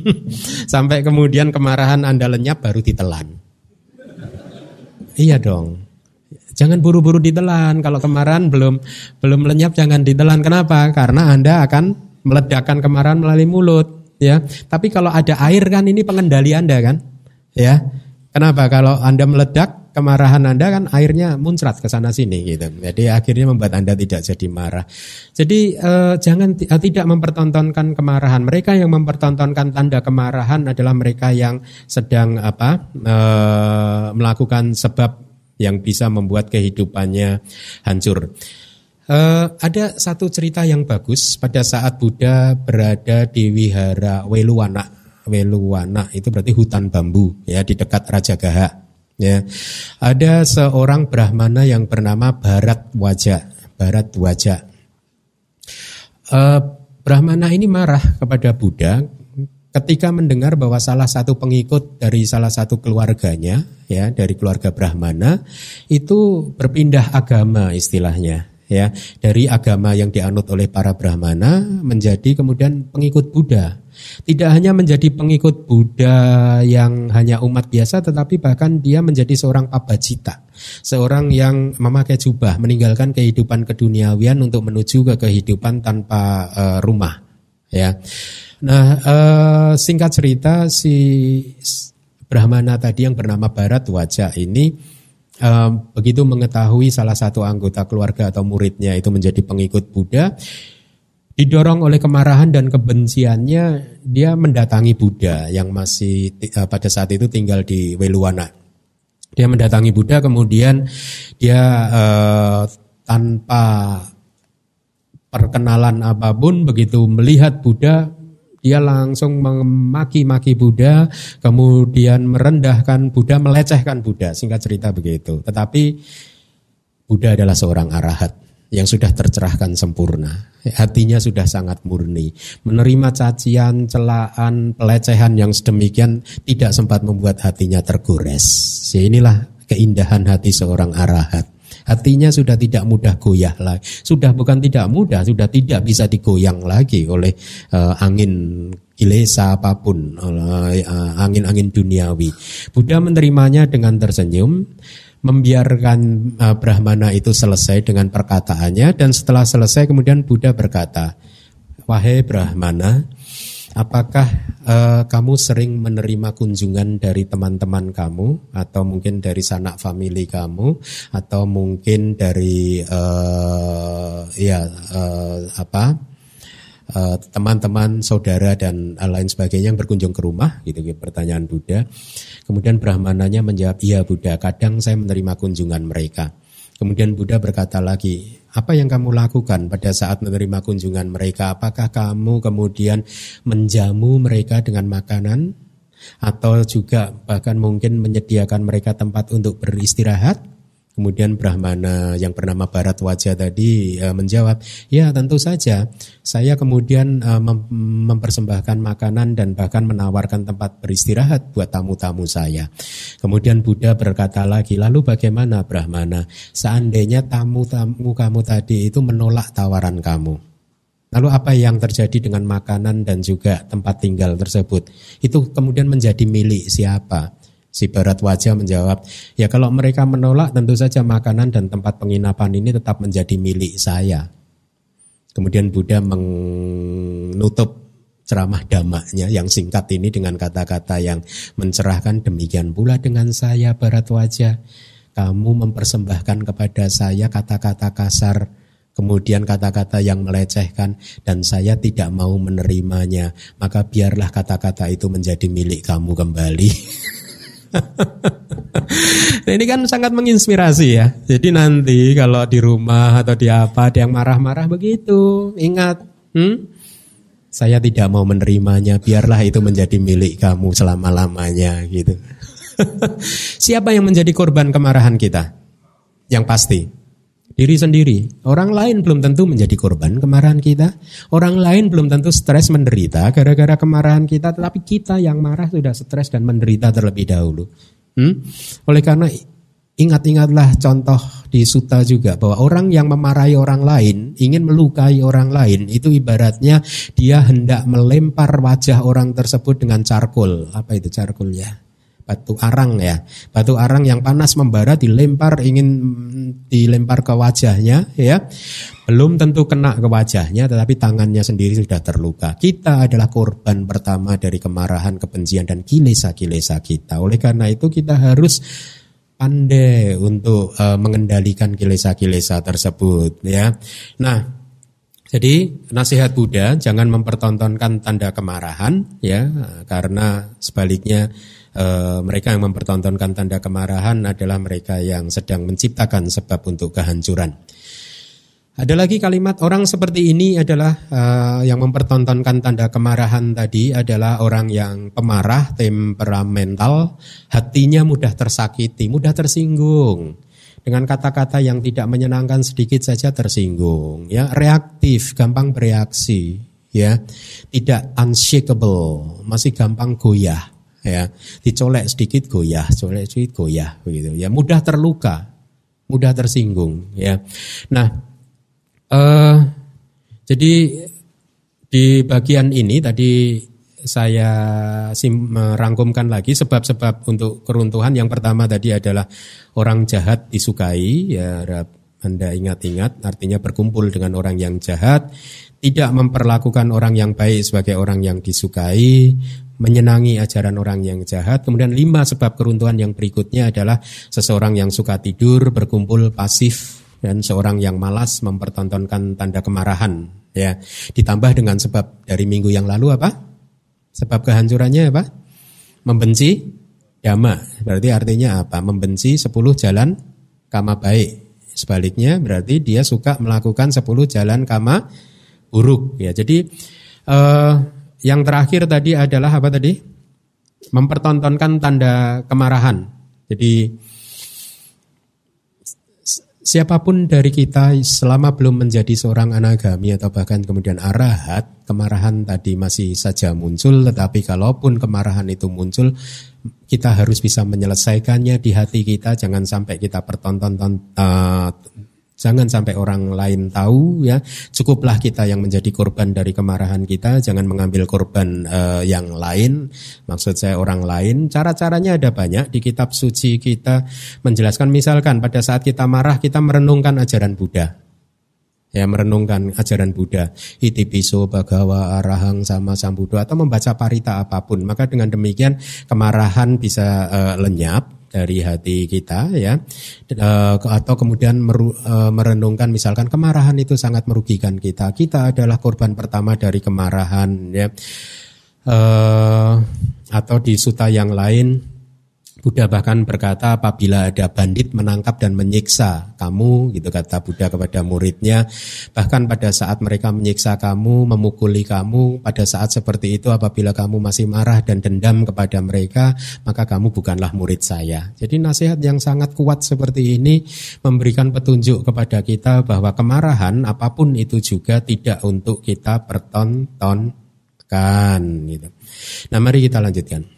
Speaker 1: Sampai kemudian kemarahan Anda lenyap baru ditelan. Iya dong Jangan buru-buru ditelan. Kalau kemarahan belum belum lenyap jangan ditelan. Kenapa? Karena Anda akan meledakkan kemarahan melalui mulut, ya. Tapi kalau ada air kan ini pengendali Anda kan? Ya. Kenapa? Kalau Anda meledak kemarahan Anda kan airnya muncrat ke sana sini gitu. Jadi akhirnya membuat Anda tidak jadi marah. Jadi eh, jangan eh, tidak mempertontonkan kemarahan. Mereka yang mempertontonkan tanda kemarahan adalah mereka yang sedang apa eh, melakukan sebab yang bisa membuat kehidupannya hancur. Uh, ada satu cerita yang bagus pada saat Buddha berada di wihara Weluwana. Weluwana itu berarti hutan bambu ya di dekat Raja Gaha. Ya. Ada seorang brahmana yang bernama Barat Wajah. Barat Wajah. Uh, brahmana ini marah kepada Buddha ketika mendengar bahwa salah satu pengikut dari salah satu keluarganya ya dari keluarga Brahmana itu berpindah agama istilahnya ya. Dari agama yang dianut oleh para brahmana menjadi kemudian pengikut Buddha. Tidak hanya menjadi pengikut Buddha yang hanya umat biasa tetapi bahkan dia menjadi seorang pabajita, seorang yang memakai jubah, meninggalkan kehidupan keduniawian untuk menuju ke kehidupan tanpa uh, rumah, ya. Nah, uh, singkat cerita si Brahmana tadi yang bernama Barat Wajah ini um, begitu mengetahui salah satu anggota keluarga atau muridnya itu menjadi pengikut Buddha, didorong oleh kemarahan dan kebenciannya, dia mendatangi Buddha yang masih uh, pada saat itu tinggal di Weluwana. Dia mendatangi Buddha, kemudian dia uh, tanpa perkenalan apa pun, begitu melihat Buddha, dia langsung memaki-maki Buddha, kemudian merendahkan Buddha, melecehkan Buddha. Singkat cerita begitu. Tetapi Buddha adalah seorang arahat yang sudah tercerahkan sempurna. Hatinya sudah sangat murni. Menerima cacian, celaan, pelecehan yang sedemikian tidak sempat membuat hatinya tergores. Ya inilah keindahan hati seorang arahat. Hatinya sudah tidak mudah goyah lagi. Sudah bukan tidak mudah, sudah tidak bisa digoyang lagi oleh uh, angin kilesa apa pun, oleh uh, angin-angin duniawi. Buddha menerimanya dengan tersenyum, membiarkan uh, Brahmana itu selesai dengan perkataannya dan setelah selesai kemudian Buddha berkata, "Wahai Brahmana, Apakah uh, kamu sering menerima kunjungan dari teman-teman kamu atau mungkin dari sanak famili kamu atau mungkin dari uh, ya uh, apa teman-teman saudara dan lain sebagainya yang berkunjung ke rumah gitu, gitu pertanyaan Buddha. Kemudian Brahmananya menjawab, "Iya Buddha, kadang saya menerima kunjungan mereka." Kemudian Buddha berkata lagi, apa yang kamu lakukan pada saat menerima kunjungan mereka? Apakah kamu kemudian menjamu mereka dengan makanan? Atau juga bahkan mungkin menyediakan mereka tempat untuk beristirahat? Kemudian Brahmana yang bernama Barat Wajah tadi e, menjawab, ya tentu saja. Saya kemudian e, mem mempersembahkan makanan dan bahkan menawarkan tempat beristirahat buat tamu-tamu saya. Kemudian Buddha berkata lagi, lalu bagaimana Brahmana? Seandainya tamu-tamu kamu tadi itu menolak tawaran kamu. Lalu apa yang terjadi dengan makanan dan juga tempat tinggal tersebut? Itu kemudian menjadi milik siapa? Si Barat Wajah menjawab, ya kalau mereka menolak tentu saja makanan dan tempat penginapan ini tetap menjadi milik saya. Kemudian Buddha menutup ceramah damaknya yang singkat ini dengan kata-kata yang mencerahkan demikian pula dengan saya Barat Wajah. Kamu mempersembahkan kepada saya kata-kata kasar, kemudian kata-kata yang melecehkan dan saya tidak mau menerimanya, maka biarlah kata-kata itu menjadi milik kamu kembali. nah, ini kan sangat menginspirasi ya. Jadi nanti kalau di rumah atau di apa ada yang marah-marah begitu, ingat, hmm? saya tidak mau menerimanya, biarlah itu menjadi milik kamu selama-lamanya gitu. Siapa yang menjadi korban kemarahan kita? Yang pasti diri sendiri. Orang lain belum tentu menjadi korban kemarahan kita. Orang lain belum tentu stres menderita gara-gara kemarahan kita, tetapi kita yang marah sudah stres dan menderita terlebih dahulu. Hmm? Oleh karena ingat-ingatlah contoh di Suta juga bahwa orang yang memarahi orang lain, ingin melukai orang lain, itu ibaratnya dia hendak melempar wajah orang tersebut dengan charcoal. Apa itu charcoalnya? Batu arang ya. Batu arang yang panas membara dilempar ingin dilempar ke wajahnya ya. Belum tentu kena ke wajahnya tetapi tangannya sendiri sudah terluka. Kita adalah korban pertama dari kemarahan, kebencian dan kilesa-kilesa kita. Oleh karena itu kita harus pandai untuk uh, mengendalikan kilesa-kilesa tersebut ya. Nah, jadi nasihat Buddha jangan mempertontonkan tanda kemarahan ya karena sebaliknya e, mereka yang mempertontonkan tanda kemarahan adalah mereka yang sedang menciptakan sebab untuk kehancuran. Ada lagi kalimat orang seperti ini adalah uh, yang mempertontonkan tanda kemarahan tadi adalah orang yang pemarah, temperamental, hatinya mudah tersakiti, mudah tersinggung. Dengan kata-kata yang tidak menyenangkan sedikit saja tersinggung, ya, reaktif, gampang bereaksi, ya. Tidak unshakable, masih gampang goyah, ya. Dicolek sedikit goyah, colek sedikit goyah begitu. Ya, mudah terluka, mudah tersinggung, ya. Nah, Uh, jadi di bagian ini tadi saya sim, merangkumkan lagi sebab-sebab untuk keruntuhan. Yang pertama tadi adalah orang jahat disukai, ya Anda ingat-ingat, artinya berkumpul dengan orang yang jahat, tidak memperlakukan orang yang baik sebagai orang yang disukai, menyenangi ajaran orang yang jahat. Kemudian lima sebab keruntuhan yang berikutnya adalah seseorang yang suka tidur, berkumpul pasif, dan seorang yang malas mempertontonkan tanda kemarahan ya. Ditambah dengan sebab dari minggu yang lalu apa? Sebab kehancurannya apa? Membenci dama berarti artinya apa? Membenci 10 jalan kama baik. Sebaliknya berarti dia suka melakukan 10 jalan kama buruk ya. Jadi eh, yang terakhir tadi adalah apa tadi? Mempertontonkan tanda kemarahan. Jadi Siapa pun dari kita selama belum menjadi seorang anagami atau bahkan kemudian arahat, kemarahan tadi masih saja muncul, tetapi kalaupun kemarahan itu muncul, kita harus bisa menyelesaikannya di hati kita, jangan sampai kita pertonton uh, Jangan sampai orang lain tahu ya. Cukuplah kita yang menjadi korban dari kemarahan kita, jangan mengambil korban uh, yang lain. Maksud saya orang lain. Cara-caranya ada banyak di kitab suci kita menjelaskan misalkan pada saat kita marah kita merenungkan ajaran Buddha. Ya merenungkan ajaran Buddha, itipiso, bagawa, arahang, sama sambudo atau membaca parita apa pun. Maka dengan demikian kemarahan bisa uh, lenyap dari hati kita ya. Eh, atau kemudian eh, merenungkan misalkan kemarahan itu sangat merugikan kita. Kita adalah korban pertama dari kemarahan ya. Eh, atau di suta yang lain Buddha bahkan berkata apabila ada bandit menangkap dan menyiksa kamu, gitu kata Buddha kepada muridnya. Bahkan pada saat mereka menyiksa kamu, memukuli kamu, pada saat seperti itu apabila kamu masih marah dan dendam kepada mereka, maka kamu bukanlah murid saya. Jadi nasihat yang sangat kuat seperti ini memberikan petunjuk kepada kita bahwa kemarahan apa pun itu juga tidak untuk kita pertontonkan. Gitu. Nah mari kita lanjutkan.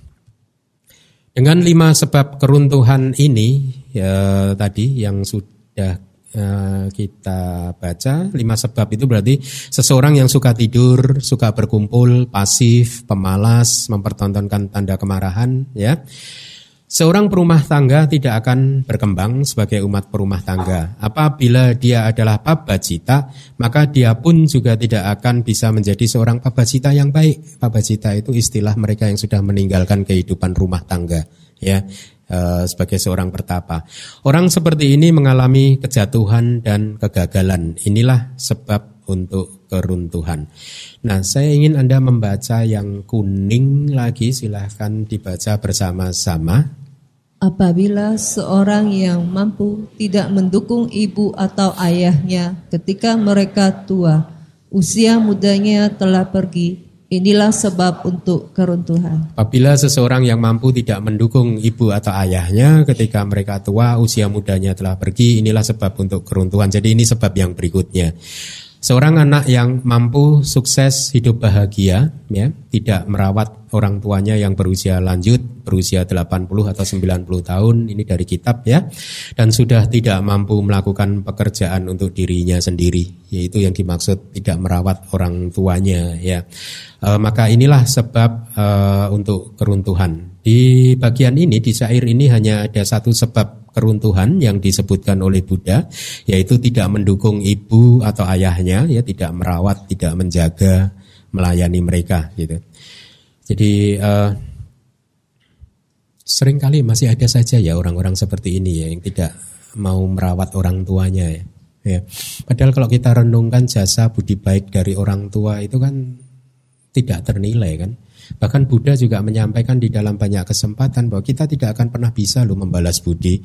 Speaker 1: Dengan lima sebab keruntuhan ini ya, tadi yang sudah uh, kita baca, lima sebab itu berarti seseorang yang suka tidur, suka berkumpul, pasif, pemalas, mempertontonkan tanda kemarahan, ya. Seorang perumah tangga tidak akan berkembang sebagai umat perumah tangga. Apabila dia adalah pabacita, maka dia pun juga tidak akan bisa menjadi seorang pabacita yang baik. Pabacita itu istilah mereka yang sudah meninggalkan kehidupan rumah tangga, ya eh, sebagai seorang pertapa. Orang seperti ini mengalami kejatuhan dan kegagalan. Inilah sebab untuk keruntuhan. Nah, saya ingin Anda membaca yang kuning lagi, silahkan dibaca bersama-sama.
Speaker 2: Apabila seorang yang mampu tidak mendukung ibu atau ayahnya ketika mereka tua, usia mudanya telah pergi, inilah sebab untuk keruntuhan.
Speaker 1: Apabila seseorang yang mampu tidak mendukung ibu atau ayahnya ketika mereka tua, usia mudanya telah pergi, inilah sebab untuk keruntuhan. Jadi ini sebab yang berikutnya. Seorang anak yang mampu sukses hidup bahagia ya, tidak merawat orang tuanya yang berusia lanjut, berusia 80 atau 90 tahun, ini dari kitab ya. Dan sudah tidak mampu melakukan pekerjaan untuk dirinya sendiri, yaitu yang dimaksud tidak merawat orang tuanya ya. E, maka inilah sebab e, untuk keruntuhan. Di bagian ini di syair ini hanya ada satu sebab keruntuhan yang disebutkan oleh Buddha yaitu tidak mendukung ibu atau ayahnya ya tidak merawat tidak menjaga melayani mereka gitu. Jadi uh, sering kali masih ada saja ya orang-orang seperti ini ya yang tidak mau merawat orang tuanya ya. Ya. Padahal kalau kita renungkan jasa budi baik dari orang tua itu kan tidak ternilai kan Bahkan Buddha juga menyampaikan di dalam banyak kesempatan bahwa kita tidak akan pernah bisa loh membalas budi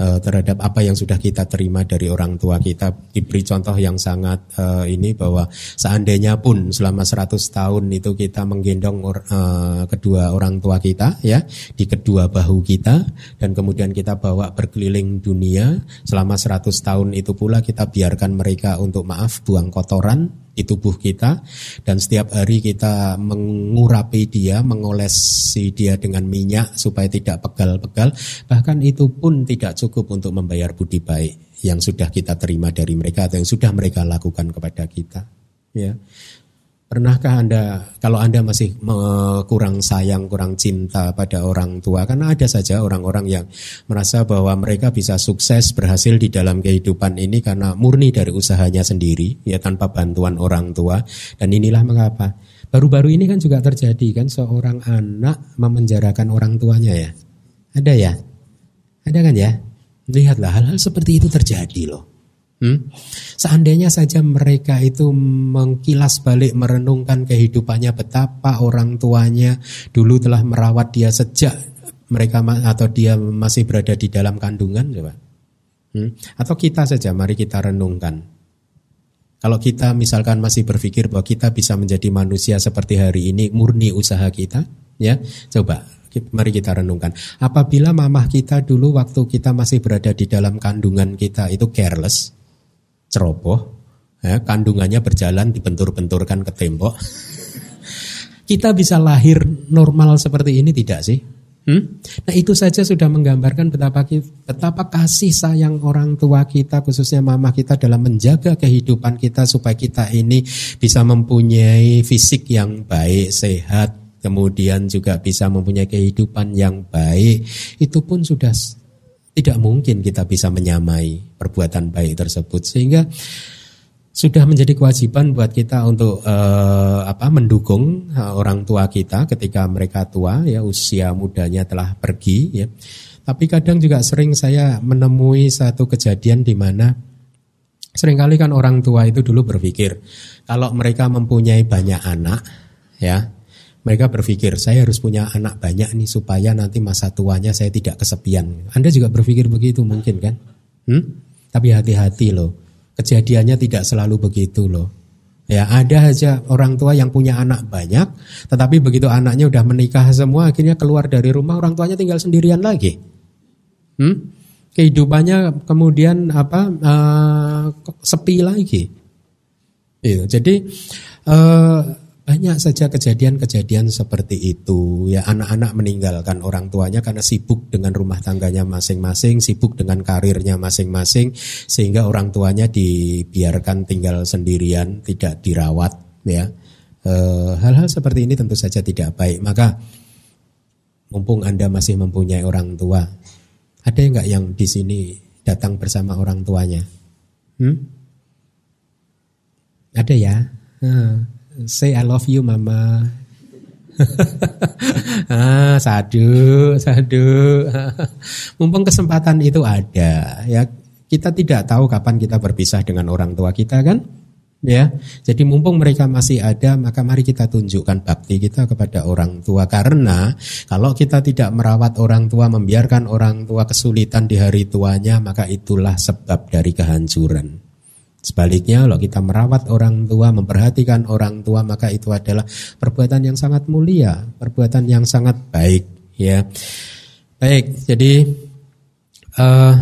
Speaker 1: uh, terhadap apa yang sudah kita terima dari orang tua kita. Diberi contoh yang sangat uh, ini bahwa seandainya pun selama 100 tahun itu kita menggendong uh, kedua orang tua kita ya di kedua bahu kita dan kemudian kita bawa berkeliling dunia selama 100 tahun itu pula kita biarkan mereka untuk maaf buang kotoran di tubuh kita dan setiap hari kita mengurapi dia, mengolesi dia dengan minyak supaya tidak pegal-pegal, bahkan itu pun tidak cukup untuk membayar budi baik yang sudah kita terima dari mereka atau yang sudah mereka lakukan kepada kita. Ya. Pernahkah Anda, kalau Anda masih kurang sayang, kurang cinta pada orang tua, karena ada saja orang-orang yang merasa bahwa mereka bisa sukses, berhasil di dalam kehidupan ini karena murni dari usahanya sendiri, ya tanpa bantuan orang tua. Dan inilah mengapa. Baru-baru ini kan juga terjadi kan seorang anak memenjarakan orang tuanya ya. Ada ya? Ada kan ya? Lihatlah hal-hal seperti itu terjadi loh. Hmm? Seandainya saja mereka itu mengkilas balik merenungkan kehidupannya betapa orang tuanya dulu telah merawat dia sejak mereka atau dia masih berada di dalam kandungan coba. Hmm? Atau kita saja mari kita renungkan. Kalau kita misalkan masih berpikir bahwa kita bisa menjadi manusia seperti hari ini murni usaha kita, ya coba mari kita renungkan. Apabila mamah kita dulu waktu kita masih berada di dalam kandungan kita itu careless, ceroboh, ya, kandungannya berjalan dibentur-benturkan ke tembok. Kita bisa lahir normal seperti ini tidak sih? Hmm? Nah itu saja sudah menggambarkan betapa betapa kasih sayang orang tua kita khususnya mama kita dalam menjaga kehidupan kita supaya kita ini bisa mempunyai fisik yang baik, sehat, kemudian juga bisa mempunyai kehidupan yang baik. Itu pun sudah tidak mungkin kita bisa menyamai perbuatan baik tersebut sehingga sudah menjadi kewajiban buat kita untuk uh, apa mendukung uh, orang tua kita ketika mereka tua ya usia mudanya telah pergi ya. Tapi kadang juga sering saya menemui satu kejadian di mana sering kali kan orang tua itu dulu berpikir kalau mereka mempunyai banyak anak ya mereka berpikir saya harus punya anak banyak nih supaya nanti masa tuanya saya tidak kesepian. Anda juga berpikir begitu mungkin kan? Hmm? Tapi hati-hati loh. Kejadiannya tidak selalu begitu loh. Ya ada aja orang tua yang punya anak banyak, tetapi begitu anaknya udah menikah semua, akhirnya keluar dari rumah orang tuanya tinggal sendirian lagi. Hmm? Kehidupannya kemudian apa uh, sepi lagi. Gitu. Jadi uh, banyak saja kejadian-kejadian seperti itu. Ya anak-anak meninggalkan orang tuanya karena sibuk dengan rumah tangganya masing-masing, sibuk dengan karirnya masing-masing sehingga orang tuanya dibiarkan tinggal sendirian, tidak dirawat ya. Eh, hal-hal seperti ini tentu saja tidak baik. Maka mumpung Anda masih mempunyai orang tua, ada enggak yang di sini datang bersama orang tuanya? Hmm? Ada ya? Hmm. Say I love you mama. ah, sadu, sadu. Mumpung kesempatan itu ada, ya kita tidak tahu kapan kita berpisah dengan orang tua kita kan? Ya, jadi mumpung mereka masih ada, maka mari kita tunjukkan bakti kita kepada orang tua. Karena kalau kita tidak merawat orang tua, membiarkan orang tua kesulitan di hari tuanya, maka itulah sebab dari kehancuran. Sebaliknya kalau kita merawat orang tua, memperhatikan orang tua maka itu adalah perbuatan yang sangat mulia, perbuatan yang sangat baik ya. Baik, jadi uh,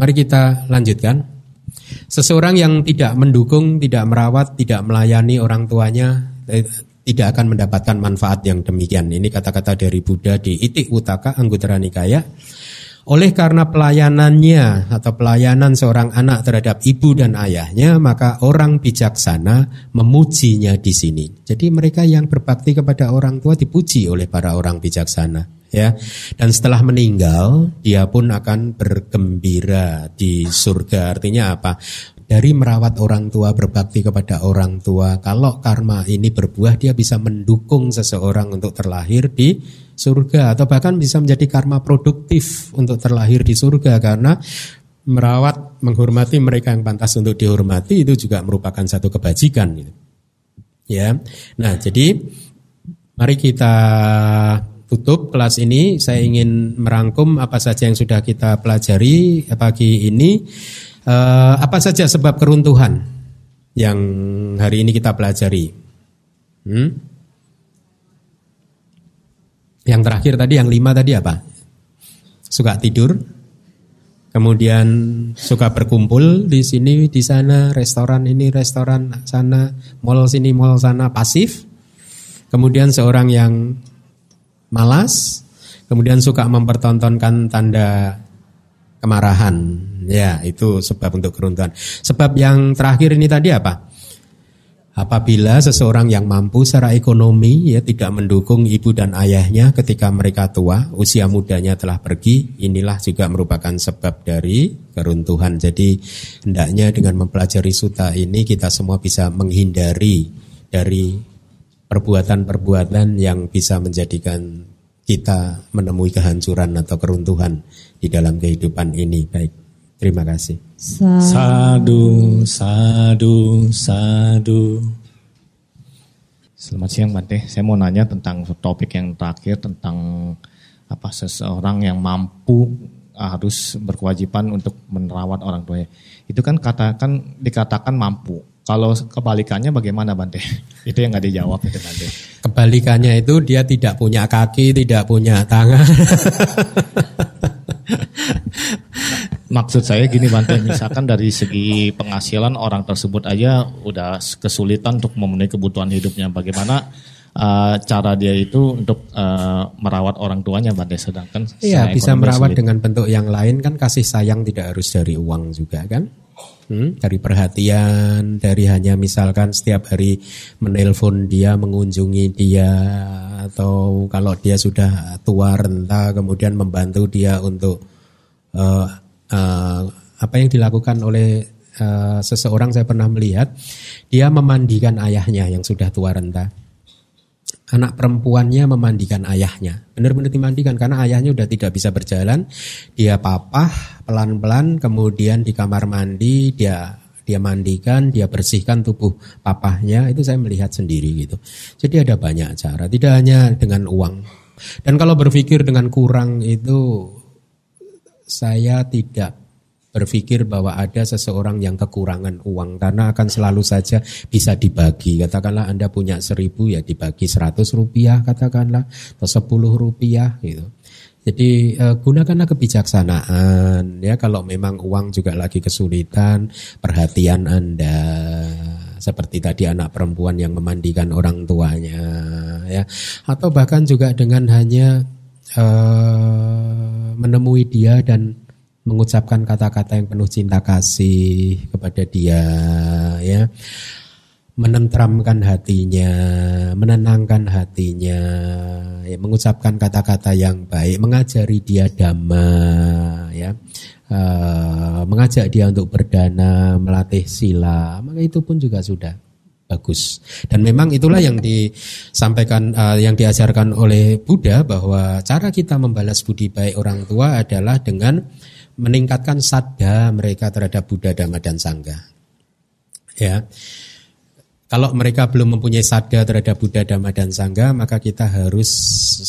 Speaker 1: mari kita lanjutkan. Seseorang yang tidak mendukung, tidak merawat, tidak melayani orang tuanya eh, tidak akan mendapatkan manfaat yang demikian. Ini kata-kata dari Buddha di Itik Utaka Anggutara Nikaya. Oleh karena pelayanannya atau pelayanan seorang anak terhadap ibu dan ayahnya, maka orang bijaksana memujinya di sini. Jadi mereka yang berbakti kepada orang tua dipuji oleh para orang bijaksana, ya. Dan setelah meninggal, dia pun akan bergembira di surga. Artinya apa? Dari merawat orang tua, berbakti kepada orang tua. Kalau karma ini berbuah, dia bisa mendukung seseorang untuk terlahir di surga atau bahkan bisa menjadi karma produktif untuk terlahir di surga karena merawat, menghormati mereka yang pantas untuk dihormati itu juga merupakan satu kebajikan gitu. Ya. Nah, jadi Mari kita tutup kelas ini. Saya ingin merangkum apa saja yang sudah kita pelajari pagi ini. Uh, apa saja sebab keruntuhan yang hari ini kita pelajari? Hmm? Yang terakhir tadi, yang lima tadi apa? Suka tidur, kemudian suka berkumpul di sini, di sana, restoran ini, restoran sana, mall sini, mall sana, pasif. Kemudian seorang yang malas, kemudian suka mempertontonkan tanda kemarahan. Ya, itu sebab untuk keruntuhan. Sebab yang terakhir ini tadi apa? Apabila seseorang yang mampu secara ekonomi ya tidak mendukung ibu dan ayahnya ketika mereka tua, usia mudanya telah pergi, inilah juga merupakan sebab dari keruntuhan. Jadi hendaknya dengan mempelajari suta ini kita semua bisa menghindari dari perbuatan-perbuatan yang bisa menjadikan kita menemui kehancuran atau keruntuhan di dalam kehidupan ini. Baik. Terima kasih.
Speaker 3: Sadu, sadu, sadu. Selamat siang Bante. Saya mau nanya tentang topik yang terakhir tentang apa seseorang yang mampu harus berkewajiban untuk merawat orang tuanya. Itu kan katakan dikatakan mampu. Kalau kebalikannya bagaimana Bante? Itu yang nggak dijawab itu Bante.
Speaker 1: Kebalikannya itu dia tidak punya kaki, tidak punya tangan.
Speaker 3: Maksud saya gini Bante, misalkan dari segi penghasilan orang tersebut aja udah kesulitan untuk memenuhi kebutuhan hidupnya. Bagaimana uh, cara dia itu untuk uh, merawat orang tuanya Bante sedangkan
Speaker 1: Iya, bisa merawat sulit. dengan bentuk yang lain kan kasih sayang tidak harus dari uang juga kan? Hmm, dari perhatian, dari hanya misalkan setiap hari menelpon dia, mengunjungi dia, atau kalau dia sudah tua renta, kemudian membantu dia untuk uh, uh, apa yang dilakukan oleh uh, seseorang saya pernah melihat dia memandikan ayahnya yang sudah tua renta anak perempuannya memandikan ayahnya benar-benar dimandikan karena ayahnya sudah tidak bisa berjalan dia papah pelan-pelan kemudian di kamar mandi dia dia mandikan, dia bersihkan tubuh papahnya, itu saya melihat sendiri gitu. Jadi ada banyak cara, tidak hanya dengan uang. Dan kalau berpikir dengan kurang itu saya tidak berpikir bahwa ada seseorang yang kekurangan uang. Karena akan selalu saja bisa dibagi. Katakanlah Anda punya seribu ya dibagi seratus rupiah katakanlah. Atau sepuluh rupiah gitu. Jadi eh, gunakanlah kebijaksanaan ya. Kalau memang uang juga lagi kesulitan perhatian Anda. Seperti tadi anak perempuan yang memandikan orang tuanya ya. Atau bahkan juga dengan hanya uh, menemui dia dan mengucapkan kata-kata yang penuh cinta kasih kepada dia ya. Menentramkan hatinya, menenangkan hatinya, ya, mengucapkan kata-kata yang baik, mengajari dia dhamma, ya, uh, mengajak dia untuk berdana, melatih sila, maka itu pun juga sudah bagus. Dan memang itulah yang disampaikan uh, yang diajarkan oleh Buddha bahwa cara kita membalas budi baik orang tua adalah dengan meningkatkan sadda mereka terhadap Buddha, Dhamma dan Sangha. Ya. Kalau mereka belum mempunyai sadar terhadap Buddha, Dhamma, dan Sangha, maka kita harus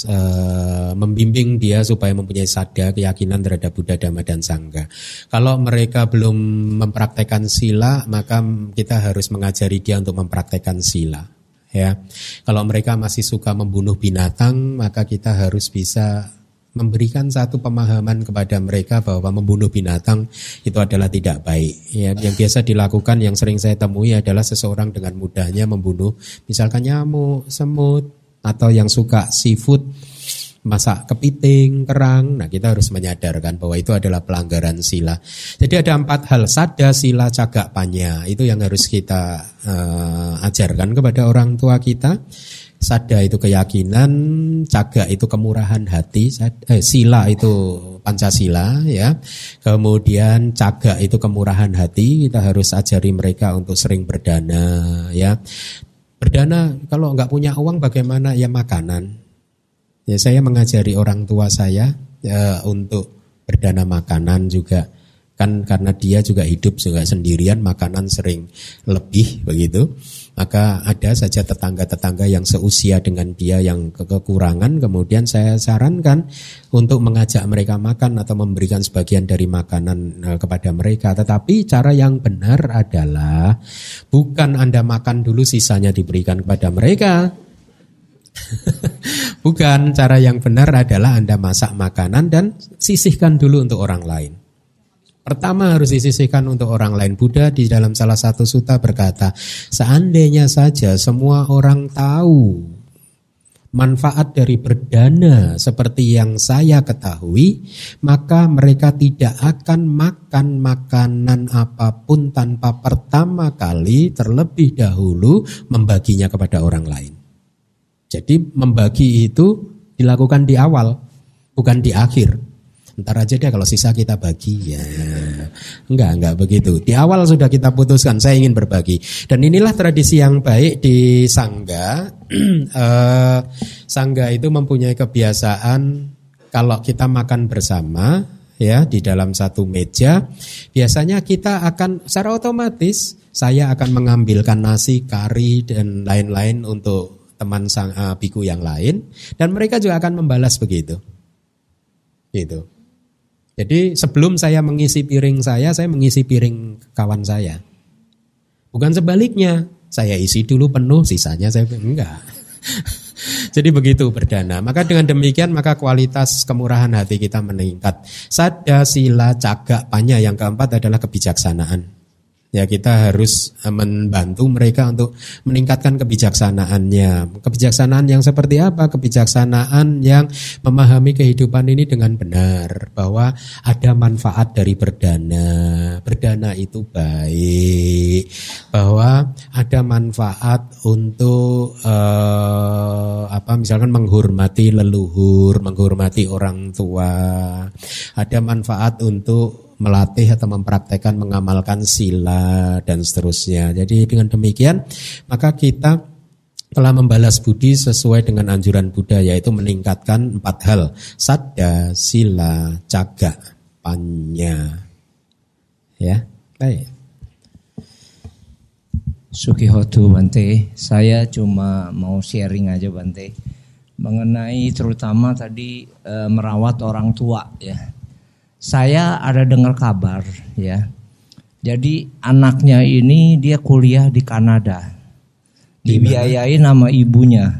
Speaker 1: uh, membimbing dia supaya mempunyai sadar keyakinan terhadap Buddha, Dhamma, dan Sangha. Kalau mereka belum mempraktekkan sila, maka kita harus mengajari dia untuk mempraktekkan sila. Ya, kalau mereka masih suka membunuh binatang, maka kita harus bisa memberikan satu pemahaman kepada mereka bahwa membunuh binatang itu adalah tidak baik. Ya, yang biasa dilakukan yang sering saya temui adalah seseorang dengan mudahnya membunuh misalkan nyamuk, semut atau yang suka seafood masak kepiting, kerang. Nah, kita harus menyadarkan bahwa itu adalah pelanggaran sila. Jadi ada empat hal sada, sila, cagak, panya. Itu yang harus kita uh, ajarkan kepada orang tua kita. Sada itu keyakinan, caga itu kemurahan hati, eh, sila itu Pancasila ya. Kemudian caga itu kemurahan hati, kita harus ajari mereka untuk sering berdana ya. Berdana kalau nggak punya uang bagaimana ya makanan. Ya saya mengajari orang tua saya ya, untuk berdana makanan juga kan karena dia juga hidup juga sendirian makanan sering lebih begitu. Maka ada saja tetangga-tetangga yang seusia dengan dia yang kekurangan kemudian saya sarankan untuk mengajak mereka makan atau memberikan sebagian dari makanan eh, kepada mereka. Tetapi cara yang benar adalah bukan Anda makan dulu sisanya diberikan kepada mereka. Bukan, cara yang benar adalah Anda masak makanan dan sisihkan dulu untuk orang lain. Pertama harus disisihkan untuk orang lain. Buddha di dalam salah satu suta berkata, seandainya saja semua orang tahu manfaat dari berdana seperti yang saya ketahui, maka mereka tidak akan makan makanan apa pun tanpa pertama kali terlebih dahulu membaginya kepada orang lain. Jadi membagi itu dilakukan di awal, bukan di akhir. Ntar aja deh kalau sisa kita bagi ya. Enggak, enggak begitu. Di awal sudah kita putuskan saya ingin berbagi. Dan inilah tradisi yang baik di Sangga. eh, Sangga itu mempunyai kebiasaan kalau kita makan bersama ya di dalam satu meja, biasanya kita akan secara otomatis saya akan mengambilkan nasi, kari dan lain-lain untuk teman sang uh, biku yang lain dan mereka juga akan membalas begitu. Gitu. Jadi sebelum saya mengisi piring saya, saya mengisi piring kawan saya. Bukan sebaliknya, saya isi dulu penuh, sisanya saya enggak. Jadi begitu berdana. Maka dengan demikian maka kualitas kemurahan hati kita meningkat. Sada sila cagak panya yang keempat adalah kebijaksanaan. Ya kita harus eh, membantu mereka untuk meningkatkan kebijaksanaannya. Kebijaksanaan yang seperti apa? Kebijaksanaan yang memahami kehidupan ini dengan benar bahwa ada manfaat dari berdana. Berdana itu baik. Bahwa ada manfaat untuk uh, apa misalkan menghormati leluhur, menghormati orang tua. Ada manfaat untuk melatih atau mempraktekkan mengamalkan sila dan seterusnya. Jadi dengan demikian maka kita telah membalas budi sesuai dengan anjuran Buddha yaitu meningkatkan empat hal sadda, sila, caga, panya. Ya, baik.
Speaker 4: Sukihotu Bante, saya cuma mau sharing aja Bante mengenai terutama tadi e, merawat orang tua ya saya ada dengar kabar ya. Jadi anaknya ini dia kuliah di Kanada. Dibiayai nama ibunya.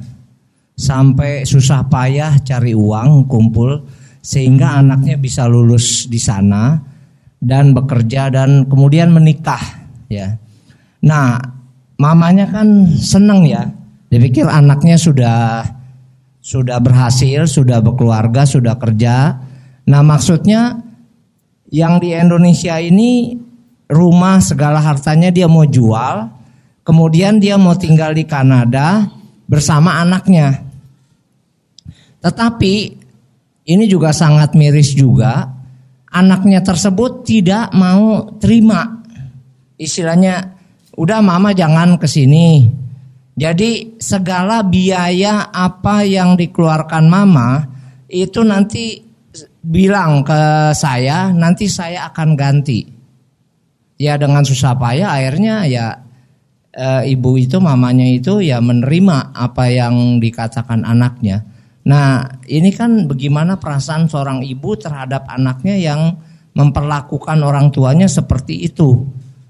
Speaker 4: Sampai susah payah cari uang kumpul sehingga anaknya bisa lulus di sana dan bekerja dan kemudian menikah ya. Nah, mamanya kan seneng ya. Dipikir anaknya sudah sudah berhasil, sudah berkeluarga, sudah kerja. Nah, maksudnya yang di Indonesia ini rumah segala hartanya dia mau jual, kemudian dia mau tinggal di Kanada bersama anaknya. Tetapi ini juga sangat miris juga, anaknya tersebut tidak mau terima. Istilahnya, udah mama jangan ke sini. Jadi segala biaya apa yang dikeluarkan mama itu nanti bilang ke saya nanti saya akan ganti. Ya dengan susah payah akhirnya ya e, ibu itu mamanya itu ya menerima apa yang dikatakan anaknya. Nah, ini kan bagaimana perasaan seorang ibu terhadap anaknya yang memperlakukan orang tuanya seperti itu.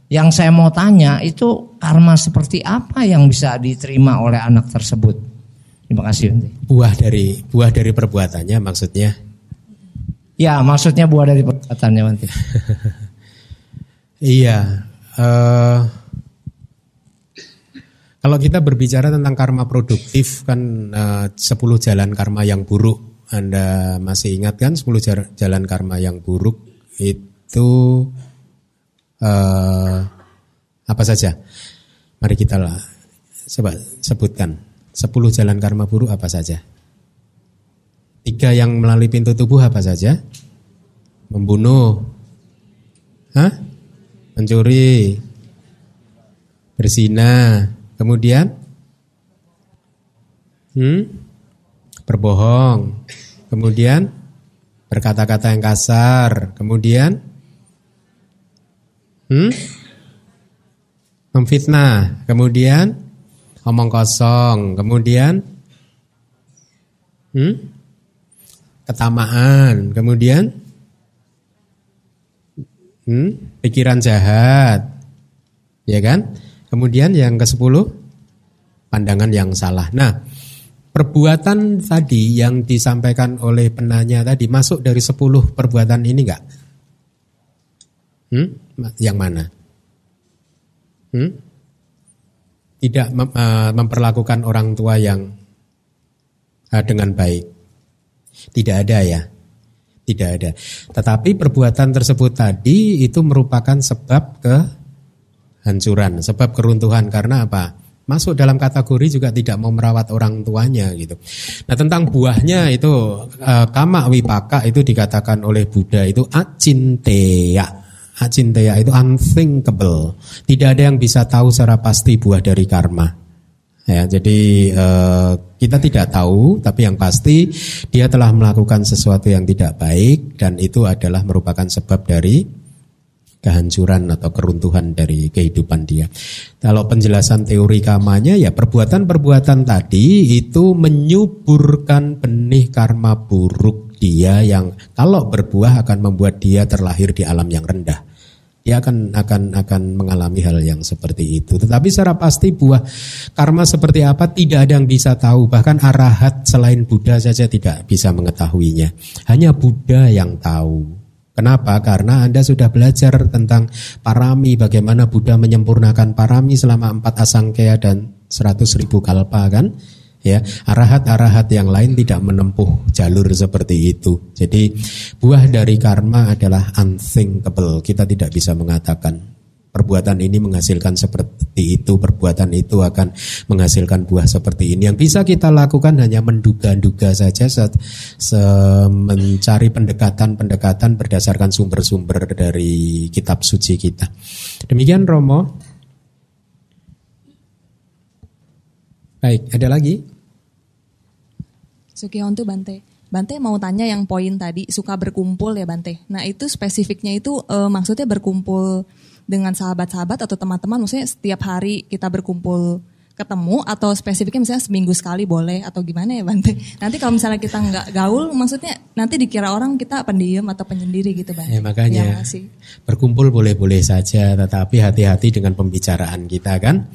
Speaker 4: Yang saya mau tanya itu karma seperti apa yang bisa diterima oleh anak tersebut? Terima kasih.
Speaker 1: Buah dari buah dari perbuatannya maksudnya
Speaker 4: Ya, maksudnya buah dari perkataannya nanti.
Speaker 1: iya. Uh, kalau kita berbicara tentang karma produktif kan uh, eh, 10 jalan karma yang buruk. Anda masih ingat kan 10 jalan karma yang buruk itu uh, apa saja? Mari kita lah coba sebutkan 10 jalan karma buruk apa saja? Tiga yang melalui pintu tubuh apa saja? Membunuh, Hah? mencuri, berzina, kemudian? Hmm? berbohong, kemudian? Berkata-kata yang kasar, kemudian? Hmm? Memfitnah, kemudian? Omong kosong, kemudian? Hmm? Ketamaan, kemudian hmm? pikiran jahat, ya kan? Kemudian yang ke sepuluh pandangan yang salah. Nah, perbuatan tadi yang disampaikan oleh penanya tadi masuk dari sepuluh perbuatan ini enggak? Hmm? Yang mana? Hmm? Tidak mem uh, memperlakukan orang tua yang uh, dengan baik. Tidak ada ya. Tidak ada. Tetapi perbuatan tersebut tadi itu merupakan sebab kehancuran, sebab keruntuhan karena apa? Masuk dalam kategori juga tidak mau merawat orang tuanya gitu. Nah tentang buahnya itu uh, kama wipaka itu dikatakan oleh Buddha itu acinteya Acinteya itu unthinkable. Tidak ada yang bisa tahu secara pasti buah dari karma. Ya, jadi eh, kita tidak tahu, tapi yang pasti dia telah melakukan sesuatu yang tidak baik dan itu adalah merupakan sebab dari kehancuran atau keruntuhan dari kehidupan dia. Kalau penjelasan teori kamanya ya perbuatan-perbuatan tadi itu menyuburkan benih karma buruk dia yang kalau berbuah akan membuat dia terlahir di alam yang rendah dia akan akan akan mengalami hal yang seperti itu. Tetapi secara pasti buah karma seperti apa tidak ada yang bisa tahu. Bahkan arahat selain Buddha saja tidak bisa mengetahuinya. Hanya Buddha yang tahu. Kenapa? Karena Anda sudah belajar tentang parami, bagaimana Buddha menyempurnakan parami selama empat asangkaya dan seratus ribu kalpa kan? Ya arahat-arahat yang lain tidak menempuh jalur seperti itu. Jadi buah dari karma adalah unthinkable. Kita tidak bisa mengatakan perbuatan ini menghasilkan seperti itu perbuatan itu akan menghasilkan buah seperti ini. Yang bisa kita lakukan hanya menduga-duga saja saat mencari pendekatan-pendekatan berdasarkan sumber-sumber dari kitab suci kita. Demikian Romo Baik, ada lagi?
Speaker 5: Sukihontu Bante. Bante mau tanya yang poin tadi suka berkumpul ya Bante. Nah itu spesifiknya itu e, maksudnya berkumpul dengan sahabat-sahabat atau teman-teman. Maksudnya setiap hari kita berkumpul ketemu atau spesifiknya misalnya seminggu sekali boleh atau gimana ya Bante? Nanti kalau misalnya kita nggak gaul, maksudnya nanti dikira orang kita pendiam atau penyendiri gitu Bante.
Speaker 1: Ya, makanya ya, berkumpul boleh-boleh saja, tetapi hati-hati dengan pembicaraan kita kan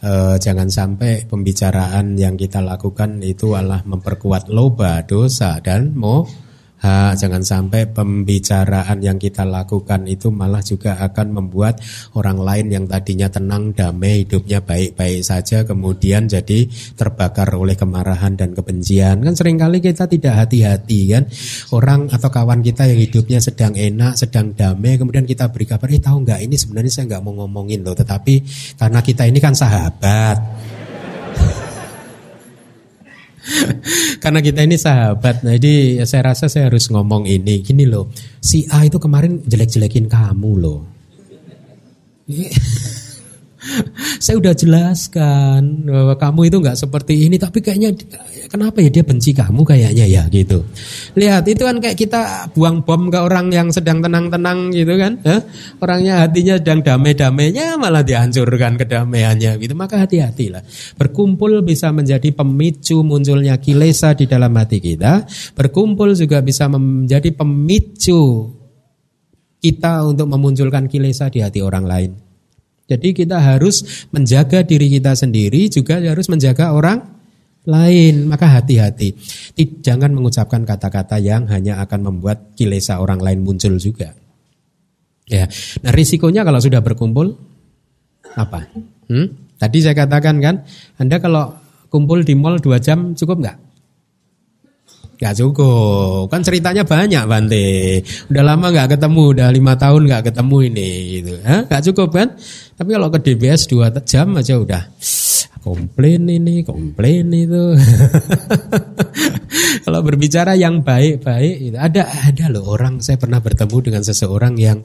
Speaker 1: e, jangan sampai pembicaraan yang kita lakukan itu adalah memperkuat loba, dosa dan mo Ha, jangan sampai pembicaraan yang kita lakukan itu malah juga akan membuat orang lain yang tadinya tenang, damai, hidupnya baik-baik saja kemudian jadi terbakar oleh kemarahan dan kebencian. Kan sering kali kita tidak hati-hati kan. Orang atau kawan kita yang hidupnya sedang enak, sedang damai, kemudian kita beri kabar, "Eh, tahu nggak ini sebenarnya saya nggak mau ngomongin loh, tetapi karena kita ini kan sahabat." Karena kita ini sahabat, nah jadi saya rasa saya harus ngomong ini. Gini loh, si A itu kemarin jelek-jelekin kamu loh. saya udah jelaskan bahwa kamu itu nggak seperti ini, tapi kayaknya kenapa ya dia benci kamu kayaknya ya gitu. Lihat itu kan kayak kita buang bom ke orang yang sedang tenang-tenang gitu kan, eh? orangnya hatinya sedang damai-damainya malah dihancurkan kedamaiannya gitu. Maka hati-hatilah. Berkumpul bisa menjadi pemicu munculnya kilesa di dalam hati kita. Berkumpul juga bisa menjadi pemicu kita untuk memunculkan kilesa di hati orang lain. Jadi kita harus menjaga diri kita sendiri juga harus menjaga orang lain. Maka hati-hati. Jangan mengucapkan kata-kata yang hanya akan membuat kilesa orang lain muncul juga. Ya. Nah, risikonya kalau sudah berkumpul apa? Hmm? Tadi saya katakan kan, Anda kalau kumpul di mall dua jam cukup nggak? Gak cukup, kan ceritanya banyak Bante. Udah lama gak ketemu, udah lima tahun gak ketemu ini, gitu. Hah? Cukup kan? Tapi kalau ke DBS dua jam aja udah komplain ini, komplain itu. kalau berbicara yang baik-baik, itu ada ada loh orang. Saya pernah bertemu dengan seseorang yang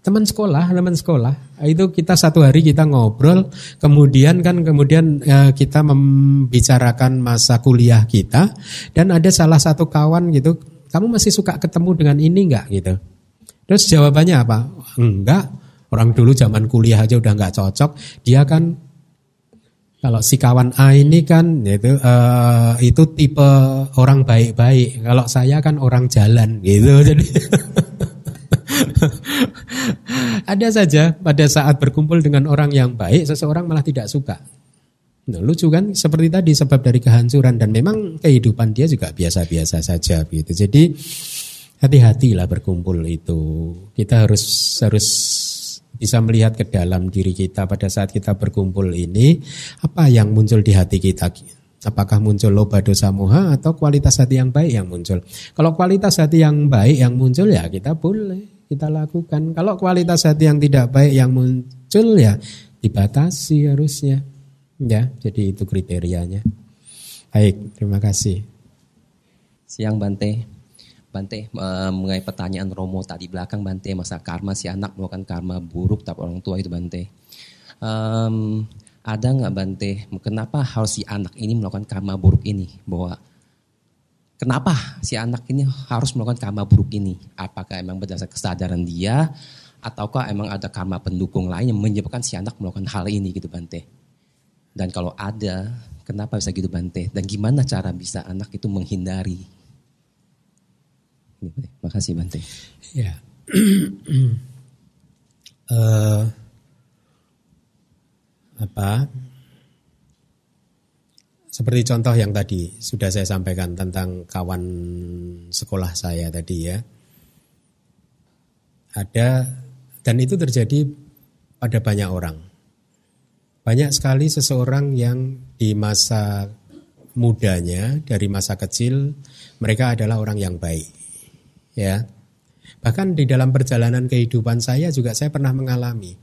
Speaker 1: teman sekolah, teman sekolah. Itu kita satu hari kita ngobrol, kemudian kan kemudian ya, kita membicarakan masa kuliah kita dan ada salah satu kawan gitu, kamu masih suka ketemu dengan ini enggak gitu. Terus jawabannya apa? Enggak. Orang dulu zaman kuliah aja udah nggak cocok. Dia kan kalau si kawan A ini kan itu uh, itu tipe orang baik-baik. Kalau saya kan orang jalan gitu. Jadi ada saja pada saat berkumpul dengan orang yang baik seseorang malah tidak suka. Nah, lucu kan seperti tadi sebab dari kehancuran dan memang kehidupan dia juga biasa-biasa saja gitu. Jadi hati-hatilah berkumpul itu. Kita harus harus bisa melihat ke dalam diri kita pada saat kita berkumpul ini apa yang muncul di hati kita. Apakah muncul loba dosa moha atau kualitas hati yang baik yang muncul? Kalau kualitas hati yang baik yang muncul ya kita boleh kita lakukan. Kalau kualitas hati yang tidak baik yang muncul ya dibatasi harusnya. Ya, jadi itu kriterianya. Baik, terima kasih.
Speaker 6: Siang Bante. Bante, mengenai pertanyaan Romo tadi belakang Bante, masa karma si anak melakukan karma buruk tapi orang tua itu Bante. Um, ada nggak Bante, kenapa harus si anak ini melakukan karma buruk ini? Bahwa kenapa si anak ini harus melakukan karma buruk ini? Apakah emang berdasar kesadaran dia, ataukah emang ada karma pendukung lain yang menyebabkan si anak melakukan hal ini gitu Bante? Dan kalau ada, kenapa bisa gitu Bante? Dan gimana cara bisa anak itu menghindari? Terima kasih Bante.
Speaker 1: Ya. uh, apa? Seperti contoh yang tadi sudah saya sampaikan tentang kawan sekolah saya tadi ya. Ada dan itu terjadi pada banyak orang banyak sekali seseorang yang di masa mudanya, dari masa kecil, mereka adalah orang yang baik. Ya. Bahkan di dalam perjalanan kehidupan saya juga saya pernah mengalami.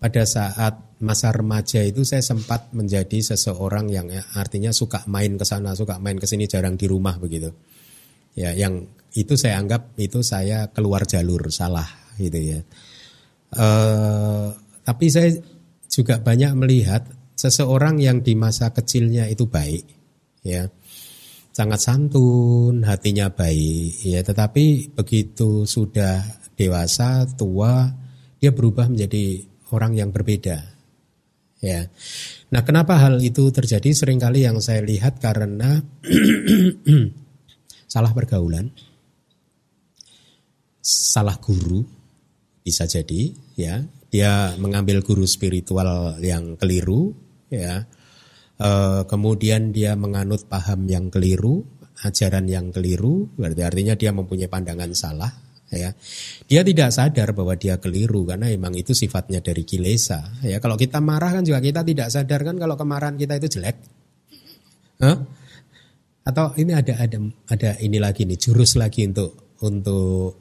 Speaker 1: Pada saat masa remaja itu saya sempat menjadi seseorang yang ya, artinya suka main ke sana, suka main ke sini, jarang di rumah begitu. Ya, yang itu saya anggap itu saya keluar jalur salah gitu ya. Uh, tapi saya juga banyak melihat seseorang yang di masa kecilnya itu baik, ya sangat santun, hatinya baik, ya tetapi begitu sudah dewasa, tua, dia berubah menjadi orang yang berbeda, ya. Nah, kenapa hal itu terjadi? Seringkali yang saya lihat karena salah pergaulan, salah guru, bisa jadi, ya dia mengambil guru spiritual yang keliru, ya. E, kemudian dia menganut paham yang keliru, ajaran yang keliru, berarti artinya dia mempunyai pandangan salah, ya. Dia tidak sadar bahwa dia keliru karena memang itu sifatnya dari kilesa, ya. Kalau kita marah kan juga kita tidak sadar kan kalau kemarahan kita itu jelek. Hah? Atau ini ada ada ada ini lagi nih jurus lagi untuk untuk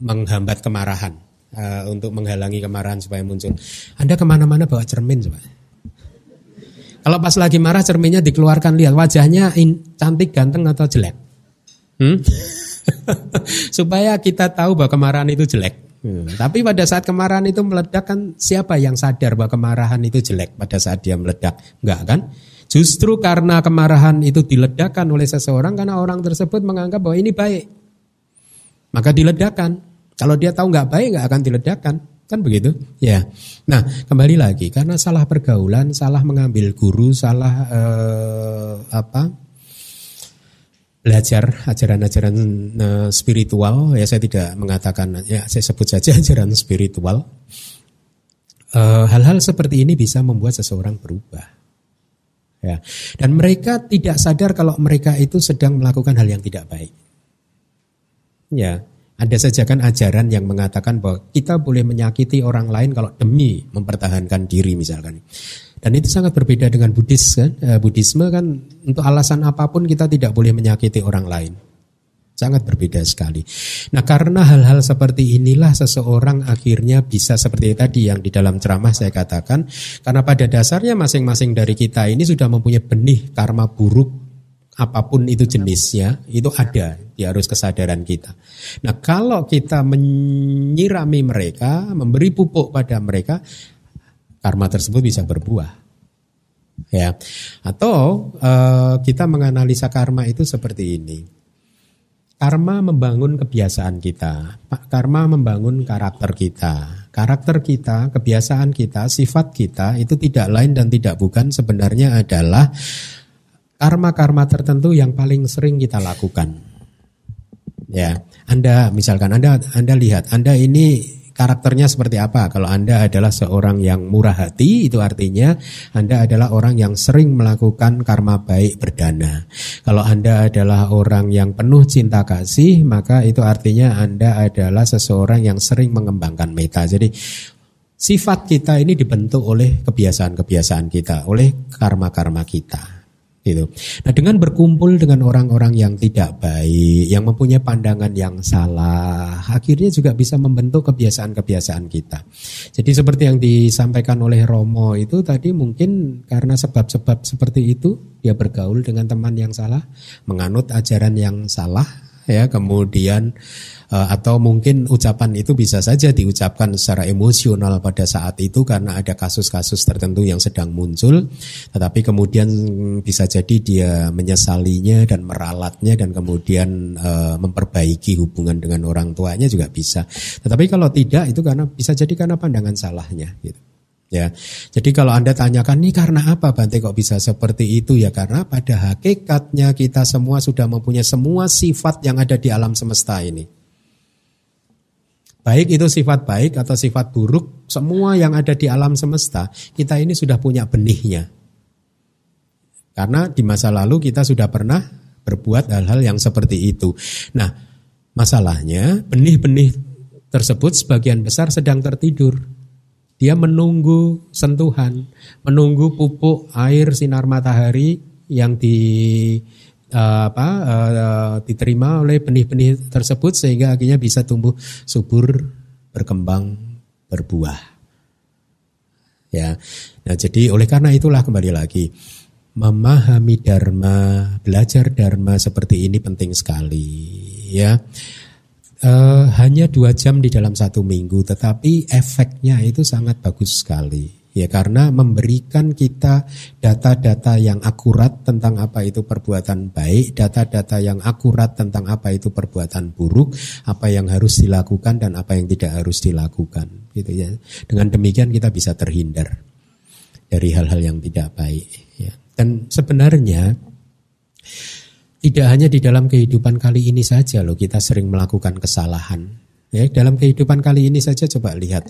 Speaker 1: menghambat kemarahan uh, untuk menghalangi kemarahan supaya muncul. Anda ke mana-mana bawa cermin coba. Kalau pas lagi marah cerminnya dikeluarkan lihat wajahnya in, cantik, ganteng atau jelek. Hmm? supaya kita tahu bahwa kemarahan itu jelek. Hmm. Tapi pada saat kemarahan itu meledak kan siapa yang sadar bahwa kemarahan itu jelek pada saat dia meledak? Enggak kan? Justru karena kemarahan itu diledakkan oleh seseorang karena orang tersebut menganggap bahwa ini baik. Maka diledakkan. Kalau dia tahu nggak baik nggak akan diledakkan, kan begitu? Ya. Nah kembali lagi karena salah pergaulan, salah mengambil guru, salah eh, apa? Belajar ajaran-ajaran eh, spiritual. Ya saya tidak mengatakan ya saya sebut saja ajaran spiritual. Eh, hal-hal seperti ini bisa membuat seseorang berubah. Ya. Dan mereka tidak sadar kalau mereka itu sedang melakukan hal yang tidak baik. Ya. Ada saja kan ajaran yang mengatakan bahwa kita boleh menyakiti orang lain kalau demi mempertahankan diri misalkan. Dan itu sangat berbeda dengan Buddhis kan. Eh, Buddhisme kan untuk alasan apa pun kita tidak boleh menyakiti orang lain. Sangat berbeda sekali. Nah karena hal-hal seperti inilah seseorang akhirnya bisa seperti tadi yang di dalam ceramah saya katakan. Karena pada dasarnya masing-masing dari kita ini sudah mempunyai benih karma buruk apa pun itu jenisnya, itu ada di arus kesadaran kita. Nah, kalau kita menyirami mereka, memberi pupuk pada mereka, karma tersebut bisa berbuah. Ya. Atau uh, kita menganalisa karma itu seperti ini. Karma membangun kebiasaan kita, karma membangun karakter kita. Karakter kita, kebiasaan kita, sifat kita itu tidak lain dan tidak bukan sebenarnya adalah karma-karma tertentu yang paling sering kita lakukan. Ya, Anda misalkan Anda Anda lihat Anda ini karakternya seperti apa. Kalau Anda adalah seorang yang murah hati, itu artinya Anda adalah orang yang sering melakukan karma baik berdana. Kalau Anda adalah orang yang penuh cinta kasih, maka itu artinya Anda adalah seseorang yang sering mengembangkan meta. Jadi sifat kita ini dibentuk oleh kebiasaan-kebiasaan kita, oleh karma-karma kita gitu. Nah, dengan berkumpul dengan orang-orang yang tidak baik, yang mempunyai pandangan yang salah, akhirnya juga bisa membentuk kebiasaan-kebiasaan kita. Jadi seperti yang disampaikan oleh Romo itu tadi mungkin karena sebab-sebab seperti itu dia bergaul dengan teman yang salah, menganut ajaran yang salah, ya, kemudian Eh, atau mungkin ucapan itu bisa saja diucapkan secara emosional pada saat itu karena ada kasus-kasus tertentu yang sedang muncul. Tetapi kemudian bisa jadi dia menyesalinya dan meralatnya dan kemudian uh, memperbaiki hubungan dengan orang tuanya juga bisa. Tetapi kalau tidak itu karena bisa jadi karena pandangan salahnya gitu Ya, jadi kalau anda tanyakan nih karena apa Bante kok bisa seperti itu ya karena pada hakikatnya kita semua sudah mempunyai semua sifat yang ada di alam semesta ini. Baik itu sifat baik atau sifat buruk, semua yang ada di alam semesta, kita ini sudah punya benihnya. Karena di masa lalu kita sudah pernah berbuat hal-hal yang seperti itu. Nah, masalahnya benih-benih tersebut sebagian besar sedang tertidur. Dia menunggu sentuhan, menunggu pupuk air sinar matahari yang di uh, apa uh, diterima oleh benih-benih tersebut sehingga akhirnya bisa tumbuh subur, berkembang, berbuah. Ya. Nah, jadi oleh karena itulah kembali lagi memahami dharma, belajar dharma seperti ini penting sekali, ya. Uh, hanya dua jam di dalam satu minggu, tetapi efeknya itu sangat bagus sekali. Ya karena memberikan kita data-data yang akurat tentang apa itu perbuatan baik, data-data yang akurat tentang apa itu perbuatan buruk, apa yang harus dilakukan dan apa yang tidak harus dilakukan, gitu ya. Dengan demikian kita bisa terhindar dari hal-hal yang tidak baik. Ya. Dan sebenarnya tidak hanya di dalam kehidupan kali ini saja loh kita sering melakukan kesalahan. Ya, dalam kehidupan kali ini saja coba lihat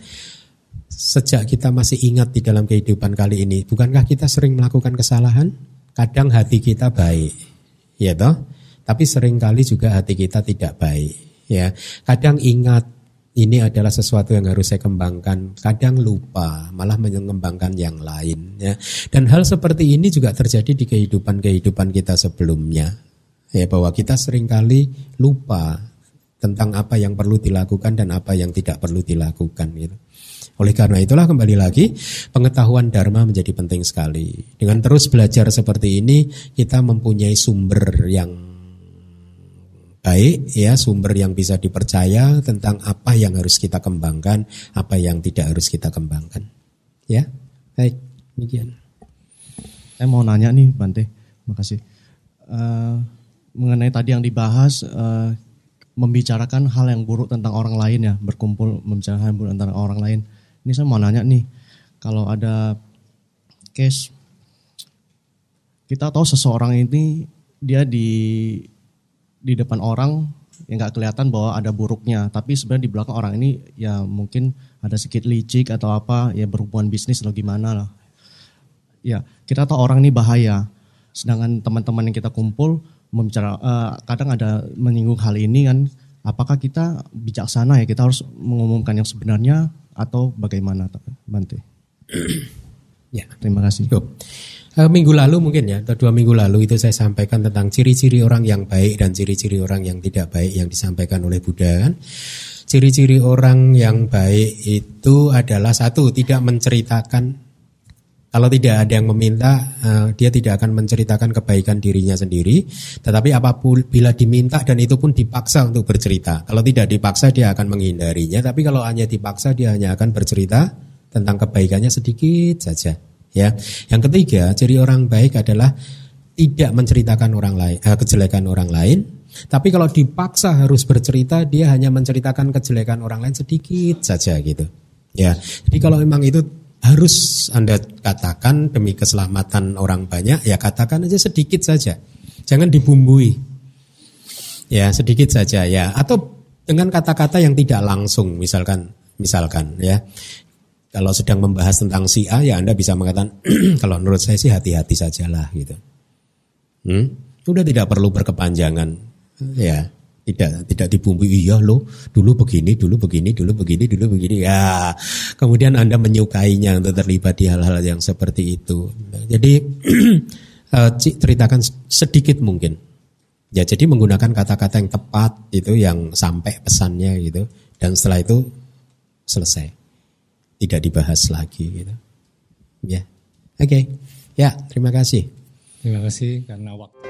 Speaker 1: sejak kita masih ingat di dalam kehidupan kali ini, bukankah kita sering melakukan kesalahan? Kadang hati kita baik, ya toh? Tapi sering kali juga hati kita tidak baik, ya. Kadang ingat ini adalah sesuatu yang harus saya kembangkan. Kadang lupa, malah mengembangkan yang lain. Ya. Dan hal seperti ini juga terjadi di kehidupan-kehidupan kita sebelumnya. Ya, bahwa kita sering kali lupa tentang apa yang perlu dilakukan dan apa yang tidak perlu dilakukan. Gitu. Oleh karena itulah kembali lagi pengetahuan dharma menjadi penting sekali. Dengan terus belajar seperti ini kita mempunyai sumber yang baik ya, sumber yang bisa dipercaya tentang apa yang harus kita kembangkan, apa yang tidak harus kita kembangkan. Ya. Baik, demikian.
Speaker 3: Saya mau nanya nih Bante, makasih. Uh, mengenai tadi yang dibahas uh, membicarakan hal yang buruk tentang orang lain ya, berkumpul membicarakan hal yang buruk tentang orang lain. Ini saya mau nanya nih, kalau ada case kita tahu seseorang ini dia di di depan orang yang nggak kelihatan bahwa ada buruknya, tapi sebenarnya di belakang orang ini ya mungkin ada sedikit licik atau apa ya berhubungan bisnis atau gimana lah. Ya kita tahu orang ini bahaya, sedangkan teman-teman yang kita kumpul membicara uh, kadang ada menyinggung hal ini kan apakah kita bijaksana ya kita harus mengumumkan yang sebenarnya atau bagaimana Bante?
Speaker 1: ya,
Speaker 3: terima kasih.
Speaker 1: Cukup. Eh, minggu lalu mungkin ya, atau dua minggu lalu itu saya sampaikan tentang ciri-ciri orang yang baik dan ciri-ciri orang yang tidak baik yang disampaikan oleh Buddha kan. Ciri-ciri orang yang baik itu adalah satu tidak menceritakan kalau tidak ada yang meminta, uh, dia tidak akan menceritakan kebaikan dirinya sendiri. Tetapi apa pun bila diminta dan itu pun dipaksa untuk bercerita. Kalau tidak dipaksa dia akan menghindarinya. Tapi kalau hanya dipaksa dia hanya akan bercerita tentang kebaikannya sedikit saja. Ya. Yang ketiga, ciri orang baik adalah tidak menceritakan orang lain, uh, kejelekan orang lain Tapi kalau dipaksa harus bercerita, dia hanya menceritakan kejelekan orang lain sedikit saja gitu. Ya, jadi kalau memang itu harus Anda katakan demi keselamatan orang banyak, ya katakan aja sedikit saja. Jangan dibumbui. Ya, sedikit saja ya. Atau dengan kata-kata yang tidak langsung, misalkan misalkan ya. Kalau sedang membahas tentang si A ya Anda bisa mengatakan kalau menurut saya sih hati-hati sajalah gitu. Hmm? Sudah tidak perlu berkepanjangan. Ya, tidak tidak dibumbui iya lo dulu begini dulu begini dulu begini dulu begini. Ya kemudian anda menyukainya untuk terlibat di hal-hal yang seperti itu. Jadi eh, ceritakan sedikit mungkin. Ya jadi menggunakan kata-kata yang tepat itu yang sampai pesannya gitu dan setelah itu selesai. Tidak dibahas lagi gitu. Ya oke. Okay. ya terima kasih.
Speaker 3: Terima kasih karena waktu